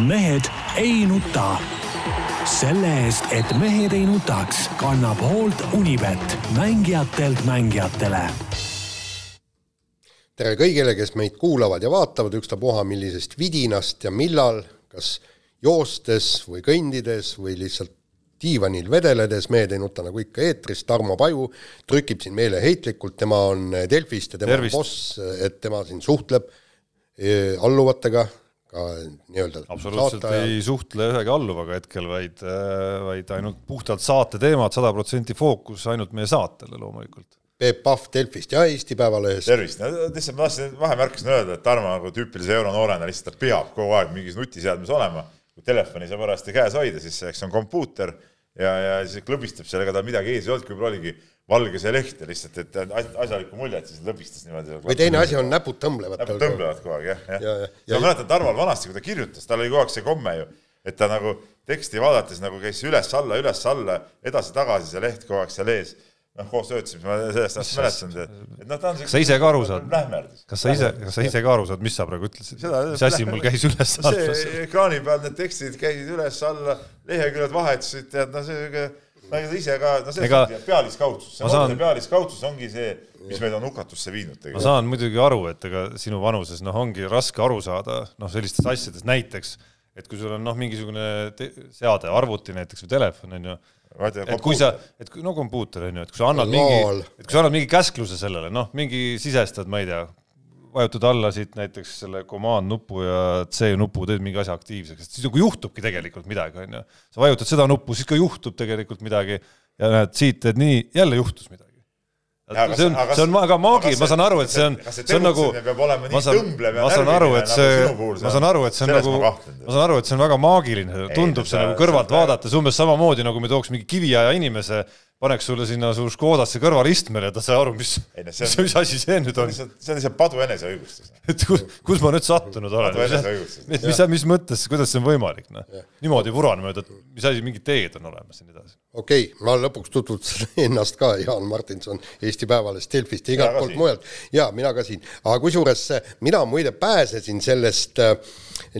mehed ei nuta. selle eest, et mehed ei nutaks, kannab hoolt Unibet, mängijatelt mängijatele. tere kõigile, kes meid kuulavad ja vaatavad, ükstapuha millisest vidinast ja millal, kas joostes või kõndides või lihtsalt diivanil vedeledes, Mehed ei nuta nagu ikka eetris, Tarmo Paju trükib siin meeleheitlikult, tema on Delfist ja tema Tervist. on boss, et tema siin suhtleb eh, alluvatega, ka nii-öelda absoluutselt saataja. ei suhtle ühegi alluvaga hetkel, vaid, äh, vaid ainult puhtalt saate teemad, sada protsenti fookus ainult meie saatele loomulikult. Peep Pahv Delfist ja Eesti Päevalehes. tervist, no lihtsalt ma tahtsin vahemärkusena öelda, et Tarmo nagu tüüpilise euronoorena lihtsalt ta peab kogu aeg mingis nutiseadmes olema. kui telefoni saab parajasti käes hoida, siis eks on kompuuter ja, ja siis klõbistab seal, ega tal midagi ees ei olnud, võib-olla oligi valge see leht ja lihtsalt, et asjalikku muljet, siis lõbistas niimoodi. või teine asi on näpud tõmblevad. näpud tõmblevad kogu aeg jah, jah ja, ja. ja. ma mäletan Tarval vanasti, kui ta kirjutas, tal oli kogu aeg see komme ju, et ta nagu teksti vaadates nagu käis üles-alla, üles-alla, edasi-tagasi see leht kogu aeg seal ees noh, koos töötasime, ma sellest ajast mäletan, et, et noh, ta on kas sa ise ka aru saad? kas sa ise, kas sa ise ka aru saad, mis sa praegu ütlesid? mis asi mul käis üles-alla? see ekraani peal need tekstid käisid üles-alla, leheküljed vahetasid, tead, no see no ega sa ise ka, no see Ega... on pealiskaudsus, see saan... pealiskaudsus ongi see, mis meid on hukatusse viinud tegelikult. ma saan muidugi aru, et ega sinu vanuses noh, ongi raske aru saada noh, sellistest asjadest, näiteks et kui sul on noh, mingisugune seade, arvuti näiteks või telefon on ju et kui sa, et no kompuuter on ju, et kui sa annad mingi, et kui sa annad mingi käskluse sellele, noh, mingi sisestad, ma ei tea, vajutad alla siit näiteks selle command nupu ja C nupu, teed mingi asja aktiivseks, siis nagu juhtubki tegelikult midagi, on ju. sa vajutad seda nuppu, siis ka juhtub tegelikult midagi ja näed, siit teed nii, jälle juhtus midagi. See on, see on väga maagiline, ma saan aru, et see on, see on nagu, ma saan, ma saan aru, et see, ma saan aru, et see on nagu, ma saan aru, et see on väga maagiline, tundub see nagu kõrvalt vaadates umbes samamoodi, nagu me tooks mingi kiviaja inimese paneks sulle sinna su Škodasse kõrvalistmele ja ta sai aru, mis, mis, mis asi see nüüd on. see on lihtsalt padu eneseõigustus. et kus, kus ma nüüd sattunud olen? et mis, mis mõttes, kuidas see on võimalik, noh. niimoodi vuran mööda, et mis asi, mingid teed on olemas ja nii edasi. okei okay,, ma lõpuks tutvustasin ennast ka, Jaan Martinson Eesti Päevalehest, Delfist ja igalt poolt mujalt. jaa, mina ka siin, aga kusjuures mina muide pääsesin sellest äh,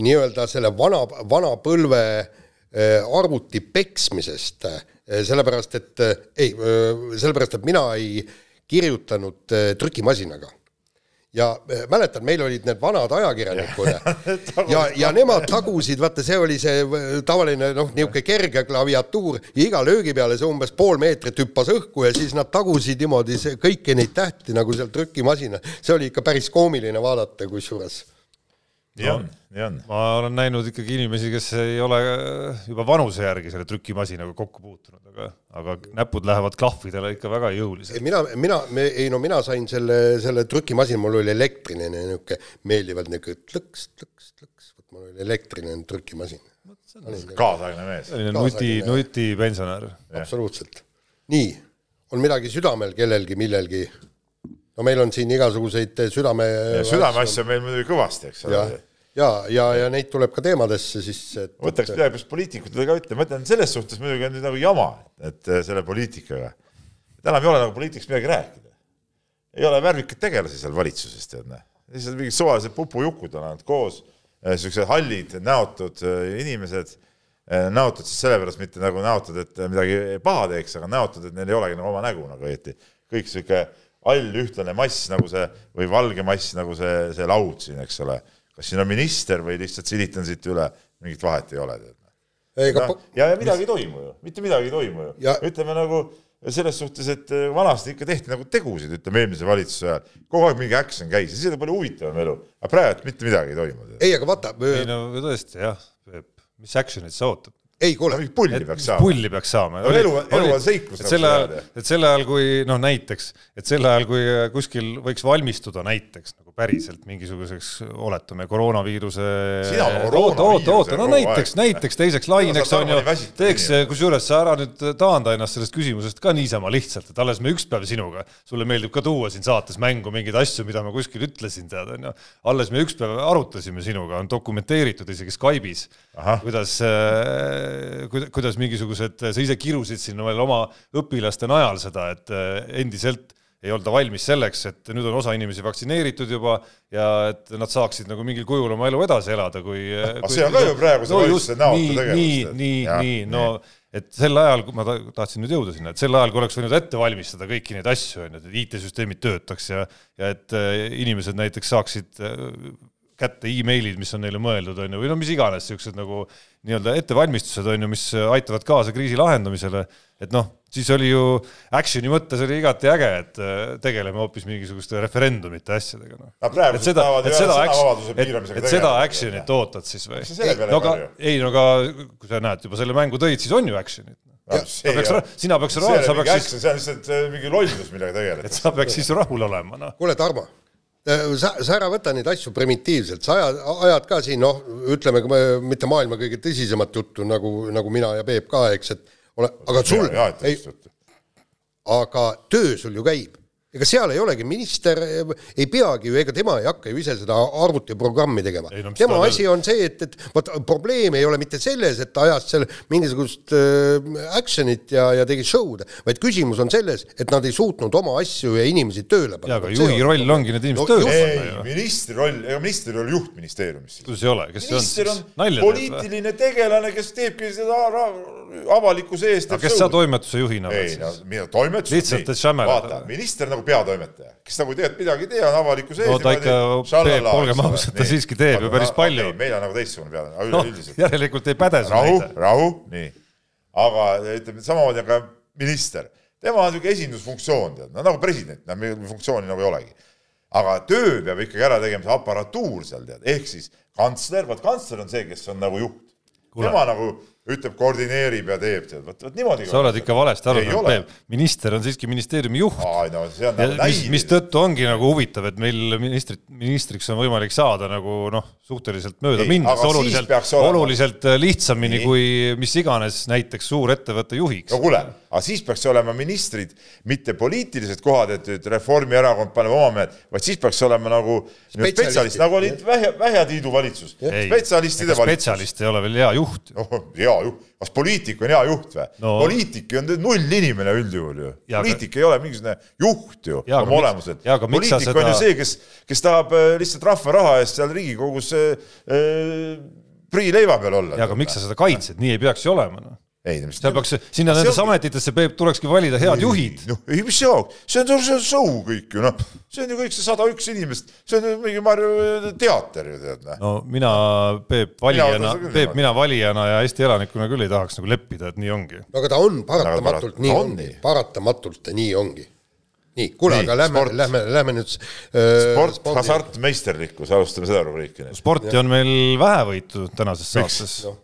nii-öelda selle vana, vana põlve äh, arvuti peksmisest sellepärast et äh, ei, äh, sellepärast et mina ei kirjutanud trükimasinaga. Ja mäletan, meil olid need vanad ajakirjanikud. Ja, ja, ja nemad tagusid, vaata, see oli see tavaline noh, niisugune kerge klaviatuur. Ja iga löögi peale see umbes pool meetrit hüppas õhku ja siis nad tagusid niimoodi see, kõiki neid tähti nagu seal trükimasina, see oli ikka päris koomiline vaadata kusjuures nii on, nii on. ma olen näinud ikkagi inimesi, kes ei ole juba vanuse järgi selle trükimasinaga kokku puutunud, aga, aga näpud lähevad klahvidele ikka väga jõuliselt. mina, mina, ei no mina sain selle, selle trükimasin, mul oli elektriline niisugune meeldivalt niisugune tlõks, tlõks, tlõks, vot mul oli elektriline trükimasin. kaasaegne mees. selline nuti, nutipensionär. absoluutselt. nii, on midagi südamel kellelgi millelgi no meil on siin igasuguseid südame südameasju meil muidugi kõvasti, eks ole. ja, ja, ja, neid tuleb ka teemadesse siis et võtaks midagi, peaks poliitikutele ka ütlema, ma ütlen selles suhtes muidugi on nüüd nagu jama, et selle poliitikaga. enam ei ole nagu poliitikast midagi rääkida. ei ole värvikaid tegelasi seal valitsuses, tead näe. lihtsalt mingid suvalised pupujukud on ainult koos, niisugused hallid, näotud äh, inimesed, näotud siis sellepärast mitte nagu näotud, et midagi paha teeks, aga näotud, et neil ei olegi nagu oma nägu nagu õieti. kõik niisugune all ühtlane mass nagu see või valge mass nagu see, see laud siin, eks ole. kas siin on minister või lihtsalt silitan siit üle, mingit vahet ei ole. No, ja, ja midagi ei toimu ju, mitte midagi ei toimu ju ja.... ütleme nagu selles suhtes, et vanasti ikka tehti nagu tegusid, ütleme eelmise valitsuse ajal. kogu aeg mingi action käis ja siis oli palju huvitavam elu. aga praegu mitte midagi ei toimu. ei, aga vaata. ei no tõesti jah, mis action'it sa ootad? Ei kuule, pulli peaks saama. pulli peaks saama. elu, elu on seiklus. et sel ajal, et sel ajal, kui noh, näiteks, et sel ajal, kui kuskil võiks valmistuda näiteks nagu päriselt mingisuguseks, oletame, koroonaviiruse. oota, oota, oota, no näiteks, näiteks teiseks laineks on ju, teeks, kusjuures sa ära nüüd taanda ennast sellest küsimusest ka niisama lihtsalt, et alles me üks päev sinuga, sulle meeldib ka tuua siin saates mängu mingeid asju, mida ma kuskil ütlesin, tead, on ju. alles me üks päev arutasime sinuga, on dokumenteeritud isegi Skype'is, kuidas äh, kuidas mingisugused, sa ise kirusid siin veel oma õpilaste najal seda, et eh, endiselt ei olda valmis selleks, et nüüd on osa inimesi vaktsineeritud juba ja et nad saaksid nagu mingil kujul oma elu edasi elada, kui. aga see on ka ju praeguse no, valitsuse näotu tegevus. nii, nii, nii, no et sel ajal, kui ma tahtsin nüüd jõuda sinna, et sel ajal, kui oleks võinud ette valmistada kõiki neid asju, on ju, et IT-süsteemid töötaks ja, ja et äh, inimesed näiteks saaksid äh, kätte emailid, mis on neile mõeldud, on ju, või no mis iganes, niisugused nagu nii-öelda ettevalmistused, on ju, mis aitavad kaasa kriisi lahendamisele, et noh siis oli ju action'i mõttes oli igati äge, et äh, tegeleme hoopis mingisuguste referendumite asjadega no.. et seda, et seda, et, et seda action'it ootad siis või? no aga, ei no aga kui sa näed juba selle mängu tõid, siis on ju action'it. sa peaks, sina peaks, sa peaks siis. see on lihtsalt äh, mingi lollus, millega tegeled. et sa peaks siis rahul olema, noh. kuule, Tarmo äh, sa, sa ära võta neid asju primitiivselt, sa ajad, ajad ka siin noh, ütleme mitte maailma kõige tõsisemat juttu nagu, nagu mina ja Peep ka, eks, et ole, aga sul, ei, aga töö sul ju käib ega seal ei olegi, minister ei peagi ju, ega tema ei hakka ju ise seda arvutiprogrammi tegema. No, tema asi on see, et, et vot probleem ei ole mitte selles, et ta ajas seal mingisugust äh, action'it ja, ja tegi show'd, vaid küsimus on selles, et nad ei suutnud oma asju ja inimesi tööle panna. jaa, aga juhi on... roll ongi need inimesed no, tööle panna. ei, ministri roll, ega minister ei ole juht ministeeriumis. kuidas ei ole, kes minister on, on poliitiline tegelane, kes teebki seda avalikkuse eest. aga kes sa toimetuse juhina ei, no mina toimetus. lihtsalt, et šämeleda. minister nagu peatoimetaja, kes nagu tegelikult midagi ei tea, on avalikkuse ees. no ta ikka teeb, olgem ausad, ta siiski teeb ju päris palju. meil on nagu teistsugune üleüldiselt no,. järelikult ei päde rahu, rahu, nii. aga ütleme samamoodi on ka minister, tema on niisugune esindusfunktsioon, tead, no nagu president, no funktsiooni nagu ei olegi. aga töö peab ikkagi ära tegema see aparatuur seal, tead, ehk siis kantsler, vot kantsler on see, kes on nagu juht. tema nagu ütleb, koordineerib ja teeb, tead, vot, vot niimoodi. sa oled ikka valesti aru saanud, Peep. minister on siiski ministeeriumi juht. No, nagu mis, mistõttu ongi nagu huvitav, et meil ministrit, ministriks on võimalik saada nagu noh, suhteliselt mööda minnes, oluliselt, oluliselt lihtsamini Nii. kui mis iganes näiteks suurettevõtte juhiks. no kuule, aga siis peaks olema ministrid mitte poliitilised kohad, et, et Reformierakond paneb oma mehed, vaid siis peaks olema nagu spetsialist, nagu oli Vähja, Vähjatiidu valitsus. spetsialistide valitsus. spetsialist ei ole veel hea juht. noh, hea juht, kas poliitik on hea juht või no.? poliitik on null inimene üldjuhul ju. poliitik ei ole mingisugune juht ju oma olemuselt. poliitik seda... on ju see, kes, kes tahab äh, lihtsalt rahva raha eest seal Riigikogus äh, äh, priileiva peal olla. jaa, aga miks sa seda kaitsed, nii ei peaks ju olema, noh ei, seal peaks, sinna nendesse ametitesse Peep tulekski valida head ei, juhid. noh, ei mis see, see on, see on show kõik ju noh, see on ju kõik see sada üks inimest, see on ju mingi Marju teater ju tead noh. no mina Peep valijana, Peep, mina valijana ja Eesti elanikuna küll ei tahaks nagu leppida, et nii ongi. aga ta on paratamatult no, nii ongi, paratamatult ta nii ongi. Nii, kuule, aga lähme, lähme, lähme nüüd äh, sport, hasartmeisterlikkus, alustame seda rubriiki nüüd. sporti on meil vähe võitu tänases saates. No..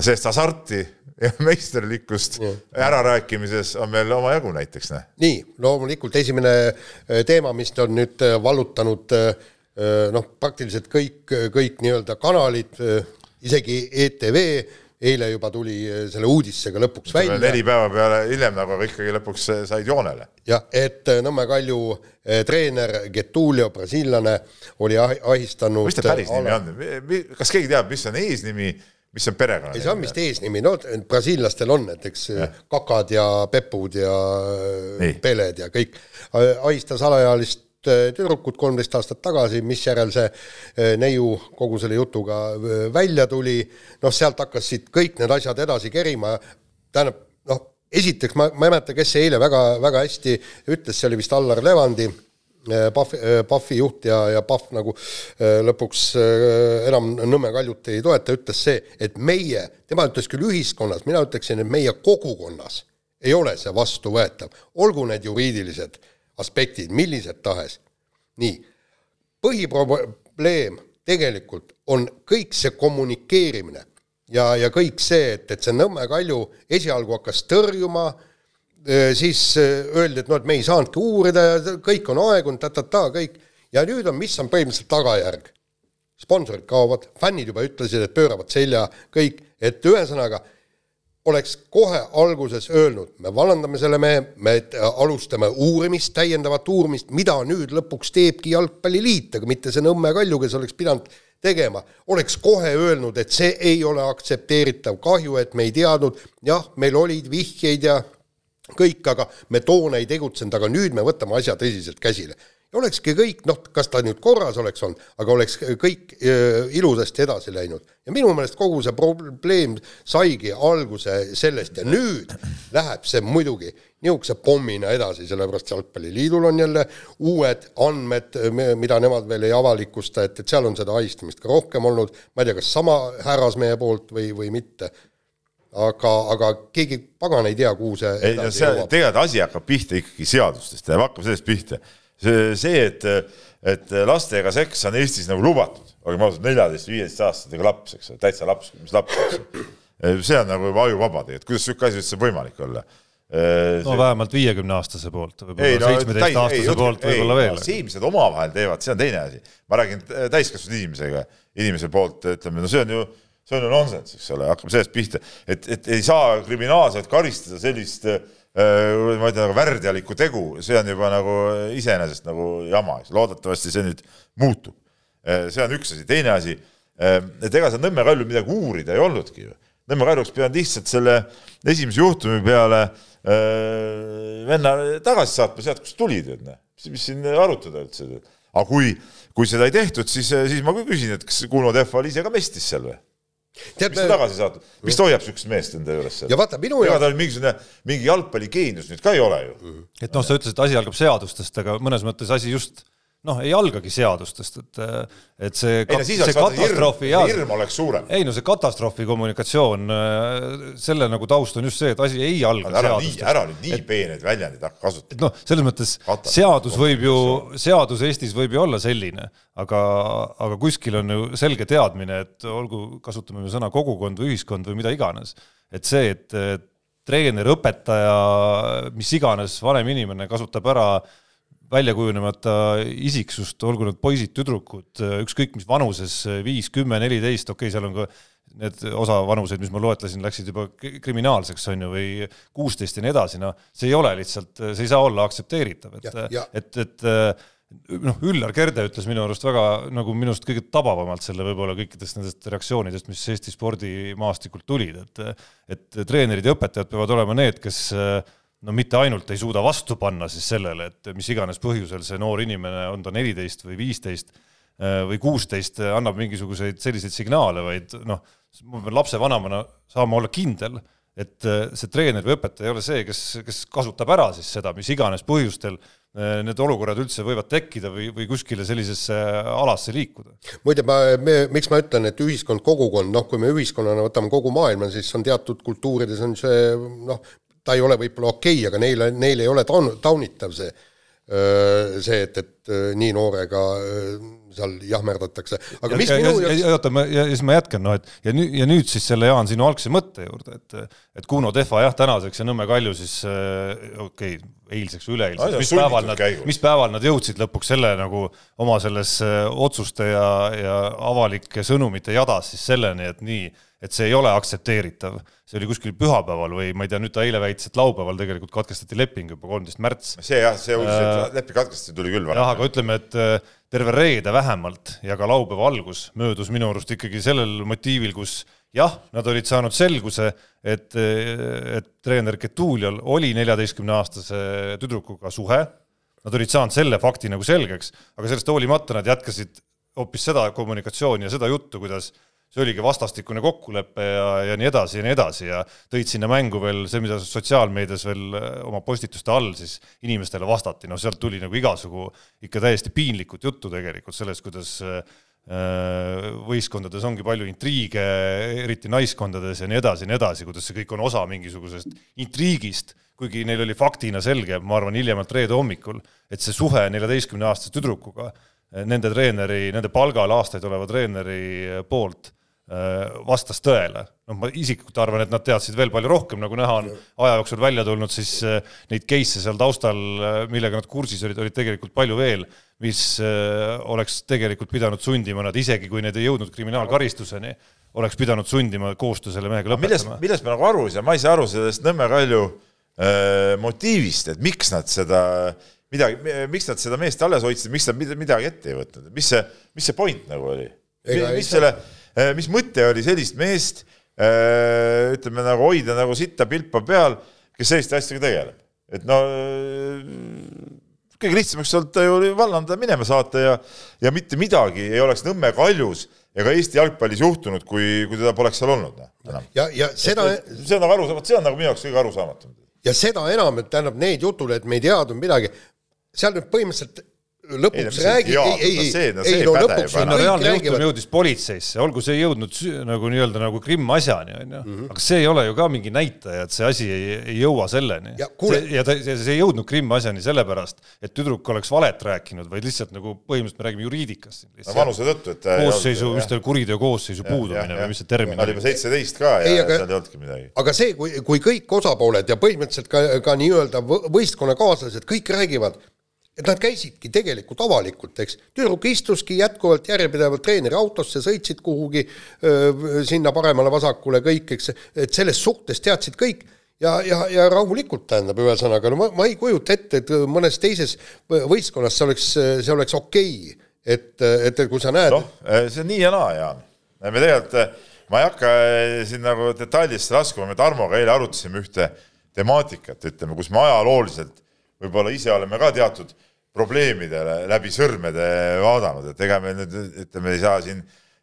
Sest hasarti ja meisterlikkust ja. ärarääkimises on meil omajagu näiteks. nii, loomulikult esimene äh, teema, mis on nüüd äh, vallutanud äh, noh, praktiliselt kõik, kõik nii-öelda kanalid, isegi ETV, eile juba tuli selle uudisega lõpuks välja. neli päeva peale hiljem, aga ikkagi lõpuks said joonele. jah, et Nõmme Kalju treener Getulio, brasiillane, oli ahistanud. mis ta päris nimi on, kas keegi teab, mis on eesnimi mis on perekonna ei, see on vist eesnimi, no brasiillastel on näiteks ja. kakad ja pepud ja Nii. peled ja kõik. ahistas alaealist äh, tüdrukut kolmteist aastat tagasi, misjärel see neiu kogu selle jutuga välja tuli, noh, sealt hakkasid kõik need asjad edasi kerima, tähendab, noh, esiteks ma, ma ei mäleta, kes see eile väga, väga hästi ütles, see oli vist Allar Levandi Pahvi, Pahvi juht ja, ja Pahv nagu äh, lõpuks äh, enam Nõmme Kaljut ei toeta, ütles see, et meie, tema ütles küll ühiskonnas, mina ütleksin, et meie kogukonnas ei ole see vastuvõetav, olgu need juriidilised aspektid millised tahes. nii, põhiprobleem tegelikult on kõik see kommunikeerimine ja, ja kõik see, et, et see Nõmme Kalju esialgu hakkas tõrjuma äh, Äh, siis äh, öeldi, et noh, et me ei saanudki uurida ja kõik on aegunud ta,, ta-ta-ta, kõik. ja nüüd on, mis on põhimõtteliselt tagajärg? sponsorid kaovad, fännid juba ütlesid, et pööravad selja, kõik, et ühesõnaga oleks kohe alguses öelnud, me vallandame selle mehe, me alustame uurimist, täiendavat uurimist, mida nüüd lõpuks teebki Jalgpalliliit, aga mitte see Nõmme Kalju, kes oleks pidanud tegema, oleks kohe öelnud, et see ei ole aktsepteeritav, kahju, et me ei teadnud, jah, meil olid vihjeid ja kõik, aga me toona ei tegutsenud, aga nüüd me võtame asja tõsiselt käsile. Olekski kõik, noh, kas ta nüüd korras oleks olnud, aga oleks kõik äh, ilusasti edasi läinud. ja minu meelest kogu see probleem saigi alguse sellest ja nüüd läheb see muidugi niisuguse pommina edasi, sellepärast Jalgpalliliidul on jälle uued andmed, mida nemad veel ei avalikusta, et, et seal on seda ahistamist ka rohkem olnud, ma ei tea, kas sama härrasmehe poolt või, või mitte aga, aga keegi pagan ei tea, kuhu see ei no see, tegelikult asi hakkab pihta ikkagi seadustest hakkab sellest pihta. see, see, et, et lastega seks on Eestis nagu lubatud, olgem ausad, neljateist, viieteistaastasega laps, eks ole, täitsa laps, mis laps, eks ole. see on nagu juba ajuvaba tegelikult, kuidas niisugune asi üldse võimalik olla Äh, no see... vähemalt viiekümne aastase poolt, võib-olla seitsmeteist aastase poolt võib-olla veel. see inimesed omavahel teevad, see on teine asi. ma räägin täiskasvanud inimesega, inimese poolt, ütleme, no see on ju, see on ju nonsense, eks ole, hakkame sellest pihta, et, et ei saa kriminaalselt karistada sellist äh, ma ütlen nagu värdjalikku tegu, see on juba nagu iseenesest nagu jama, eks loodetavasti see nüüd muutub. Äh, see on üks asi, teine asi, et ega seal Nõmme kalju midagi uurida ei olnudki ju. Nõmme kalju oleks pidanud lihtsalt selle esimese juhtumi peale äh, Äh, venna tagasi saatma sealt, kust tulid, et noh, mis siin arutada üldse. aga kui, kui seda ei tehtud, siis, siis ma küll küsin, et kas Kuno Tehva oli ise ka mestis seal või? Tead, mis ta tagasi saatnud, mis ta hoiab siukest meest enda juures seal? ja vaata minu ega tal mingisugune, mingi jalgpalligeenius nüüd ka ei ole ju. et noh, sa ütlesid, et asi algab seadustest, aga mõnes mõttes asi just noh, ei algagi seadustest, et, et see, ei, no, see katastroofi hirm, hirm oleks suurem. ei no see katastroofi kommunikatsioon, selle nagu taust on just see, et asi ei alga ära seadustest. ära nüüd nii et, peeneid väljendeid hakka kasutama. noh, selles mõttes seadus võib ju, seadus Eestis võib ju olla selline, aga, aga kuskil on ju selge teadmine, et olgu, kasutame me sõna kogukond või ühiskond või mida iganes, et see, et treener, õpetaja, mis iganes vanem inimene kasutab ära äh, välja kujunemata isiksust, olgu need poisid-tüdrukud, ükskõik mis vanuses, viis, kümme, neliteist, okei okay,, seal on ka need osa vanuseid, mis ma loetlesin, läksid juba kriminaalseks, on ju, või kuusteist ja nii edasi, noh, see ei ole lihtsalt, see ei saa olla aktsepteeritav, et, et, et noh, Üllar Kerde ütles minu arust väga nagu minu arust kõige tabavamalt selle võib-olla kõikidest nendest reaktsioonidest, mis Eesti spordimaastikult tulid, et et treenerid ja õpetajad peavad olema need, kes äh, no mitte ainult ei suuda vastu panna siis sellele, et mis iganes põhjusel see noor inimene, on ta neliteist või viisteist äh, või kuusteist, annab mingisuguseid selliseid signaale, vaid noh, ma pean lapsevanemana saama olla kindel, et äh, see treener või õpetaja ei ole see, kes, kes kasutab ära siis seda, mis iganes põhjustel äh, need olukorrad üldse võivad tekkida või, või kuskile sellisesse alasse liikuda. muide, ma, me, miks ma ütlen, et ühiskond, kogukond, noh, kui me ühiskonnana võtame kogu maailma, siis on teatud kultuurides on see noh, ta ei ole võib-olla okei okay,, aga neile, neil ei ole taun-, taunitav see, see, et, et nii noorega seal jahmerdatakse, aga mis ja, minu jaoks oota, ma, ja siis ma jätkan, noh et ja nüüd, ja nüüd siis selle, Jaan, sinu algse mõtte juurde, et et Kuno Tehva jah, tänaseks ja Nõmme Kalju siis okei okay,, eilseks või üleeilseks, mis päeval nad, mis päeval nad jõudsid lõpuks selle nagu oma selles otsuste ja, ja avalike sõnumite jadas siis selleni, et nii, et see ei ole aktsepteeritav. see oli kuskil pühapäeval või ma ei tea, nüüd ta eile väitis, et laupäeval tegelikult katkestati leping juba kolmteist märts. see jah, see uudis, et äh, leping katkestati, tuli küll jah, aga ütleme, et äh, terve reede vähemalt ja ka laupäeva algus möödus minu arust ikkagi sellel motiivil, kus jah, nad olid saanud selguse, et, et treener Getulial oli neljateistkümneaastase tüdrukuga suhe, nad olid saanud selle fakti nagu selgeks, aga sellest hoolimata nad jätkasid hoopis seda kommunikatsiooni ja seda juttu, kuidas see oligi vastastikune kokkulepe ja, ja nii edasi ja nii edasi ja tõid sinna mängu veel see, mida sotsiaalmeedias veel äh, oma postituste all siis inimestele vastati, no sealt tuli nagu igasugu ikka täiesti piinlikut juttu tegelikult sellest, kuidas äh, võistkondades ongi palju intriige, eriti naiskondades ja nii edasi ja nii edasi, kuidas see kõik on osa mingisugusest intriigist, kuigi neil oli faktina selge, ma arvan, hiljemalt reede hommikul, et see suhe neljateistkümneaastase tüdrukuga nende treeneri, nende palgal aastaid oleva treeneri poolt Äh, vastas tõele. noh, ma isiklikult arvan, et nad teadsid veel palju rohkem, nagu näha on aja jooksul välja tulnud, siis äh, neid case'e seal taustal, äh, millega nad kursis olid, olid tegelikult palju veel, mis oleks tegelikult pidanud sundima nad, isegi kui need ei jõudnud kriminaalkaristuseni, oleks pidanud sundima koostöö selle mehega lõpetama. millest me nagu aru ei saa, ma ei saa aru sellest Nõmme Kalju äh, motiivist, et miks nad seda midagi, miks nad seda meest alles hoidsid, miks nad midagi ette ei võtnud, mis see, mis see point nagu oli? mis selle Äh, mis mõte oli sellist meest äh, ütleme nagu hoida nagu sitta pilpa peal, kes selliste asjadega tegeleb. et no kõige lihtsam oleks olnud ju vallandada minema saata ja, ja mitte midagi ei oleks Nõmme kaljus ega Eesti jalgpallis juhtunud, kui, kui teda poleks seal olnud. Noh, ja, ja seda. see on nagu aru, vot see on nagu minu jaoks kõige arusaamatum. ja seda enam, et tähendab need jutud, et me ei teadnud midagi, seal nüüd põhimõtteliselt lõpuks räägi, ei, ei, ei, ei no lõpuks no reaalne juhtum jõudis politseisse, olgu see jõudnud nagu nii-öelda nagu Krimm asjani, onju, mhm. aga see ei ole ju ka mingi näitaja, et see asi ei, ei jõua selleni. ja, ja ta, see ei jõudnud Krimm asjani sellepärast, et tüdruk oleks valet rääkinud, vaid lihtsalt nagu põhimõtteliselt me räägime juriidikast siin lihtsalt. vanuse tõttu, et koosseisu, mis ta oli, kuriteo koosseisu puudumine või mis see termin oli? juba seitseteist ka ja ei, aga, seal ei olnudki midagi. aga see, kui, kui kõik osapooled ja põhimõtteliselt ka, ka nii-öelda võistkonnakaaslased kõik räägivad et nad käisidki tegelikult avalikult, eks, tüdruk istuski jätkuvalt järjepidevalt treeneri autosse, sõitsid kuhugi öö, sinna paremale-vasakule kõik, eks, et sellest suhtest teadsid kõik ja, ja, ja rahulikult tähendab, ühesõnaga, no ma, ma ei kujuta ette, et mõnes teises võistkonnas see oleks, see oleks okei okay., et, et kui sa näed. noh, see on nii ja naa, Jaan. me tegelikult, ma ei hakka siin nagu detailidesse laskuma, me Tarmoga eile arutasime ühte temaatikat, ütleme, kus me ajalooliselt võib-olla ise oleme ka teatud probleemidele läbi sõrmede vaadanud, et ega me nüüd ütleme, ei saa siin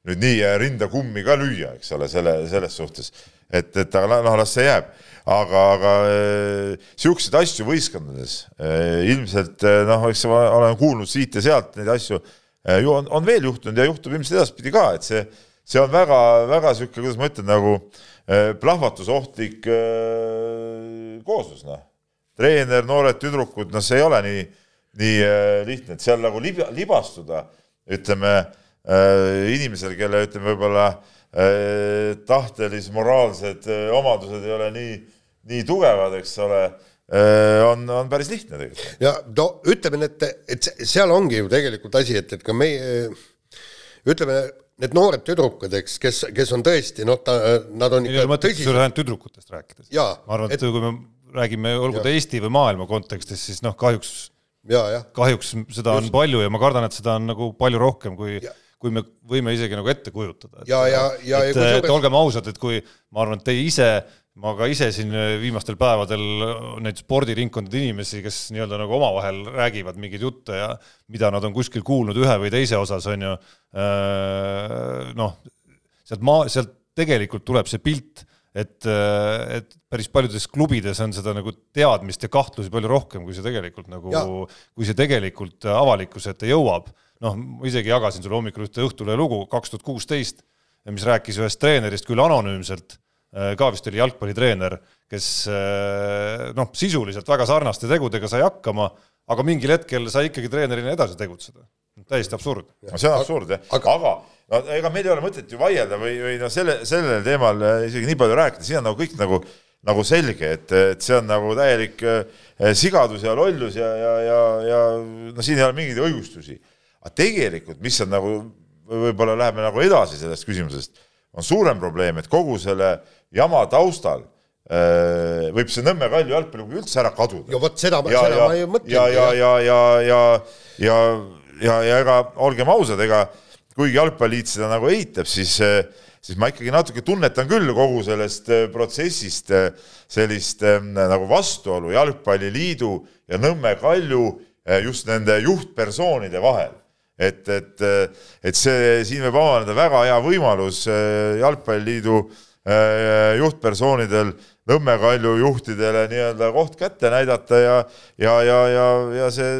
nüüd nii rinda kummi ka lüüa, eks ole, selle, selles suhtes, et, et aga noh, las see jääb. aga, aga äh, asju võistkondades äh, ilmselt äh, noh, eks ma olen kuulnud siit ja sealt neid asju äh, ju on, on veel juhtunud ja juhtub ilmselt edaspidi ka, et see, see on väga, väga niisugune, kuidas ma ütlen, nagu äh, plahvatusohtlik äh, kooslus, noh. treener, noored tüdrukud, noh, see ei ole nii nii äh, lihtne, et seal nagu lib-, libastuda, ütleme äh, inimesel, kelle ütleme võib-olla äh, tahtelis moraalsed omadused ei ole nii, nii tugevad, eks ole, on, on päris lihtne tegelikult. ja no ütleme, et, et seal ongi ju tegelikult asi, et, et ka meie ütleme, need noored tüdrukud, eks, kes, kes on tõesti noh, ta, nad on ikka tõsised. ainult tüdrukutest rääkides. ma arvan, et, et kui me räägime, olgu ta Eesti või maailma kontekstis, siis noh, kahjuks kahjuks seda Just. on palju ja ma kardan, et seda on nagu palju rohkem, kui ja kui me võime isegi nagu ette kujutada. ja, ja, ja et, et, et olgem ausad, et kui ma arvan, et teie ise, ma ka ise siin viimastel päevadel neid spordiringkondade inimesi, kes nii-öelda nagu omavahel räägivad mingeid jutte ja mida nad on kuskil kuulnud ühe või teise osas, on ju, äh, noh, sealt maa, sealt tegelikult tuleb see pilt et, äh, et päris paljudes klubides on seda nagu teadmist ja kahtlusi palju rohkem, kui see tegelikult nagu, kui see tegelikult avalikkuse ette jõuab. noh, ma isegi jagasin sulle hommikul ühte Õhtulehe lugu kaks tuhat kuusteist, mis rääkis ühest treenerist küll anonüümselt, äh, ka vist oli jalgpallitreener, kes äh, noh, sisuliselt väga sarnaste tegudega sai hakkama, aga mingil hetkel sai ikkagi treenerina edasi tegutseda. täiesti absurd. see on absurd jah, aga, aga no ega meil ei ole mõtet ju vaielda või, või noh, selle, sellel teemal äh, isegi nii palju rääkida, siin on nagu kõik nagu, nagu selge, et, et see on nagu täielik äh, sigadus ja lollus ja, ja, ja, ja no siin ei ole mingeid õigustusi. aga tegelikult, mis on nagu, võib-olla läheme nagu edasi sellest küsimusest, on suurem probleem, et kogu selle jama taustal äh, võib see Nõmme Kalju jalgpalliklubi üldse ära kaduda. ja vot seda, seda ja, ma ei mõtle. ja, ja, ja, ja, ja, ja, ja, ja ega olgem ausad, ega kuigi Jalgpalliliit seda nagu eitab, siis, siis ma ikkagi natuke tunnetan küll kogu sellest äh, protsessist äh, sellist nagu vastuolu Jalgpalliliidu ja Nõmme Kalju just nende juhtpersoonide vahel. et, et, et see, siin võib avaneda väga hea võimalus Jalgpalliliidu juhtpersoonidel Nõmme Kalju juhtidele nii-öelda koht kätte näidata ja ja, ja, ja, ja see,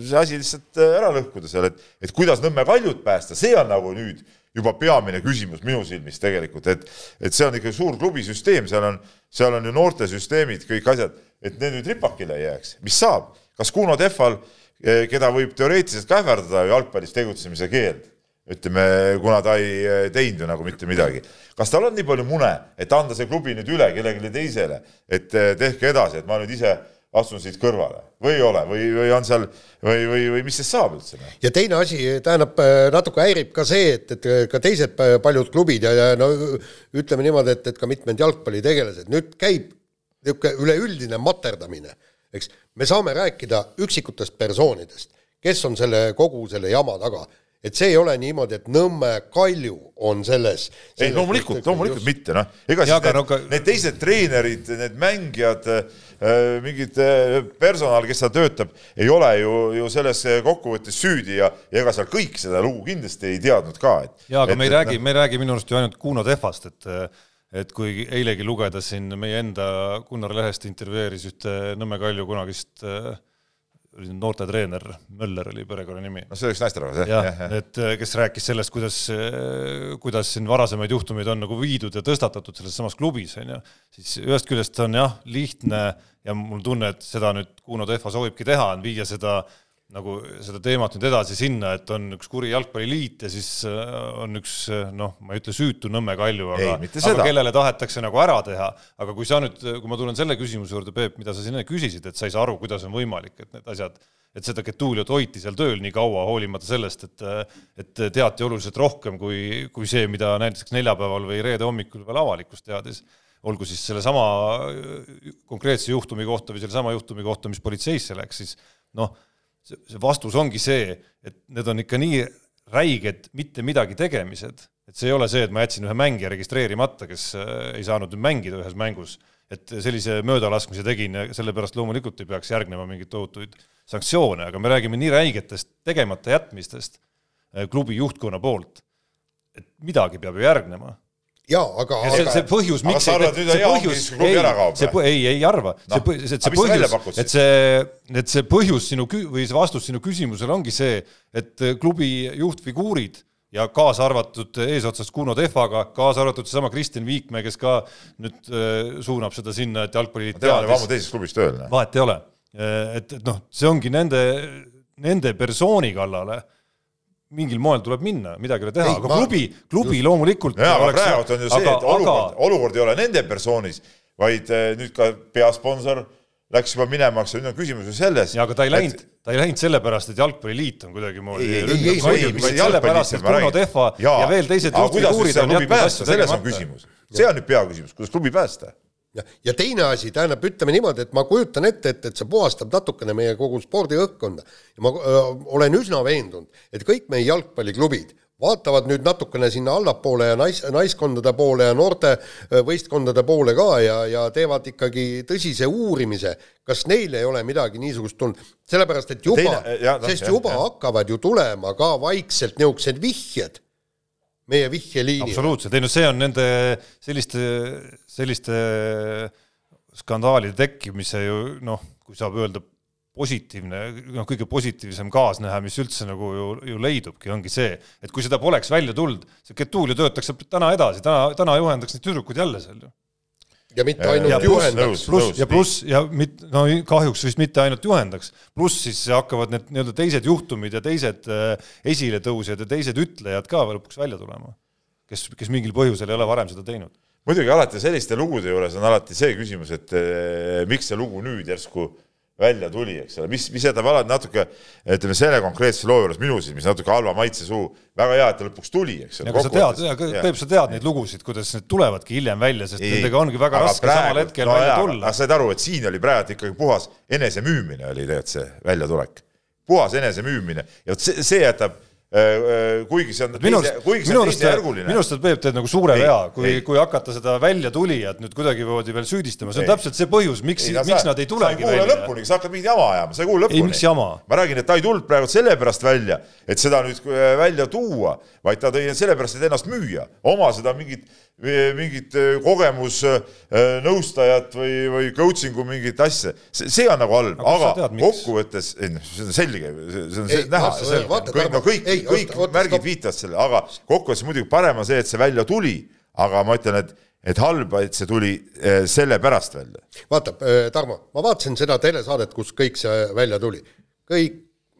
see asi lihtsalt ära lõhkuda seal, et, et kuidas Nõmme Kaljut päästa, see on nagu nüüd juba peamine küsimus minu silmis tegelikult, et, et see on ikka suur klubisüsteem, seal on, seal on ju noortesüsteemid, kõik asjad, et need nüüd ripakile ei jääks, mis saab, kas Kuno Tehval, eh, keda võib teoreetiliselt ka ähvardada jalgpallis tegutsemise keeld ütleme, kuna ta ei eh, teinud ju nagu mitte midagi. kas tal on nii palju mune, et anda see klubi nüüd üle kellelegi teisele, et eh, tehke edasi, et ma nüüd ise astun siit kõrvale või ei ole või, või on seal või, või, või mis siis saab üldse? Noh? ja teine asi, tähendab, natuke häirib ka see, et, et ka teised paljud klubid ja, ja no ütleme niimoodi, et, et ka mitmed jalgpallitegelased, nüüd käib niisugune üleüldine materdamine, eks, me saame rääkida üksikutest persoonidest, kes on selle kogu selle jama taga et see ei ole niimoodi, et Nõmme Kalju on selles, selles. ei, loomulikult, loomulikult just... mitte, noh. ega siis need, no, ka... need teised treenerid, need mängijad äh,, mingid äh, personal, kes seal töötab, ei ole ju, ju selles kokkuvõttes süüdi ja, ja ega seal kõik seda lugu kindlasti ei teadnud ka, et. jaa, aga et, me ei räägi, me ei räägi minu arust ju ainult Kuno Tehvast, et et kui eilegi lugeda siin meie enda Gunnar Lehest intervjueeris ühte Nõmme Kalju kunagist äh, oli noortetreener, Möller oli perekonnanimi. no see oleks naisterahvas jah? jah, et äh, kes rääkis sellest, kuidas, äh, kuidas siin varasemaid juhtumeid on nagu viidud ja tõstatatud selles samas klubis, on ju, siis ühest küljest on jah, lihtne ja mul tunne, et seda nüüd Kuno Tehva soovibki teha, on viia seda äh, nagu seda teemat nüüd edasi sinna, et on üks kuri jalgpalliliit ja siis äh, on üks äh, noh, ma ei ütle süütu Nõmme Kalju, aga, aga kellele tahetakse nagu ära teha. aga kui sa nüüd, kui ma tulen selle küsimuse juurde, Peep, mida sa siin enne küsisid, et sa ei saa aru, kuidas on võimalik, et need asjad, et seda Getuliot hoiti seal tööl nii kaua, hoolimata sellest, et et teati oluliselt rohkem kui, kui see, mida näiteks neljapäeval või reede hommikul veel avalikkus teadis olgu siis sellesama konkreetse juhtumi kohta või sellesama juhtumi kohta, mis politseisse läks, siis noh see, see vastus ongi see, et need on ikka nii räiged mitte midagi tegemised, et see ei ole see, et ma jätsin ühe mängija registreerimata, kes äh, ei saanud nüüd mängida ühes mängus, et sellise möödalaskmise tegin ja sellepärast loomulikult ei peaks järgnema mingeid tohutuid sanktsioone, aga me räägime nii räigetest tegemata jätmistest äh, klubi juhtkonna poolt, et midagi peab ju järgnema jaa, aga ja see, see põhjus, miks sa arvad, nüüd põhjus, klubi ära kaob? see, ei, ei arva no., see, see, see põhjus, et see, et see põhjus sinu kü- või see vastus sinu küsimusele ongi see, et klubi juhtfiguurid ja kaasa arvatud eesotsas Kuno Tehvaga, kaasa arvatud seesama Kristjan Viikmäe, kes ka nüüd äh, suunab seda sinna, et jalgpalliliit tema on juba ammu teises klubis tööl. vahet ei ole. et, et noh, see ongi nende, nende persooni kallale mingil moel tuleb minna, midagi ei ole teha, aga ma... klubi, klubi loomulikult jaa, aga praegu on ju see, et olukord aga..., olukord ei ole nende persoonis, vaid eh, nüüd ka peasponsor läks juba minema, eks nüüd on küsimus ju selles. jaa, aga ta ei läinud et..., ta ei läinud sellepärast, et Jalgpalliliit on kuidagimoodi sellepärast, et Bruno Tehva ja, ja veel teised juhtfiguurid on jätnud asju tegemata. see on nüüd peaküsimus, kuidas klubi päästa ja, ja teine asi, tähendab, ütleme niimoodi, et ma kujutan ette, et, et see puhastab natukene meie kogu spordiõhkkonda. Ja ma öö, olen üsna veendunud, et kõik meie jalgpalliklubid vaatavad nüüd natukene sinna allapoole ja nais, naiskondade poole ja noorte võistkondade poole ka ja, ja teevad ikkagi tõsise uurimise, kas neil ei ole midagi niisugust tulnud, sellepärast et juba, sest juba ja, hakkavad ju tulema ka vaikselt niisugused vihjed meie vihjeliinile. absoluutselt, ei no see on nende selliste, selliste skandaalide tekkimise ju noh, kui saab öelda, positiivne, noh, kõige positiivsem kaasnähe, mis üldse nagu ju, ju leidubki, ongi see, et kui seda poleks välja tulnud, see Getulio töötaks täna edasi, täna, täna juhendaks neid tüdrukuid jälle seal ju ja mitte ainult ja juhendaks. pluss ja pluss ja mit-, no kahjuks vist mitte ainult juhendaks, pluss siis hakkavad need nii-öelda teised juhtumid ja teised äh, esiletõusjad ja teised ütlejad ka lõpuks välja tulema, kes, kes mingil põhjusel ei ole varem seda teinud. Muidugi alati selliste lugude juures on alati see küsimus, et eh, miks see lugu nüüd järsku välja tuli, eks ole, mis, mis jätab alati natuke, ütleme selle konkreetse loo juures minu silmis natuke halva maitse suu, väga hea, et ta lõpuks tuli, eks ole. aga sa tead, Peep, sa tead neid lugusid, kuidas need tulevadki hiljem välja, sest ei, nendega ongi väga raske praegu, samal hetkel no välja tulla. aga said aru, et siin oli praegu ikkagi puhas enesemüümine oli tegelikult see väljatulek. puhas enesemüümine ja vot see, see jätab kuigi see on kuigi see on teisejärguline. minu arust Peep teeb nagu suure vea, kui, kui hakata seda väljatulijat nüüd kuidagimoodi veel süüdistama, see on ei. täpselt see põhjus, miks, miks nad ei tulegi välja. sa ei kuule lõpuni, sa hakkad mingit jama ajama, sa ei kuule lõpuni. ei, miks jama? ma räägin, et ta ei tulnud praegu sellepärast välja, et seda nüüd äh, välja tuua, vaid ta tõi sellepärast, et ennast müüa, oma seda mingit mingit äh, kogemusnõustajat äh, või, või coaching'u mingit asja, see on nagu halb, aga, aga kokkuvõttes, ei noh, see on selge, see on ei, näha, kõik, no kõik, kõik oot, märgid viitavad sellele, aga kokkuvõttes muidugi parem on see, et see välja tuli, aga ma ütlen, et et halb, et see tuli äh, sellepärast välja. vaata, Tarmo, ma vaatasin seda telesaadet, kus kõik see välja tuli. kõik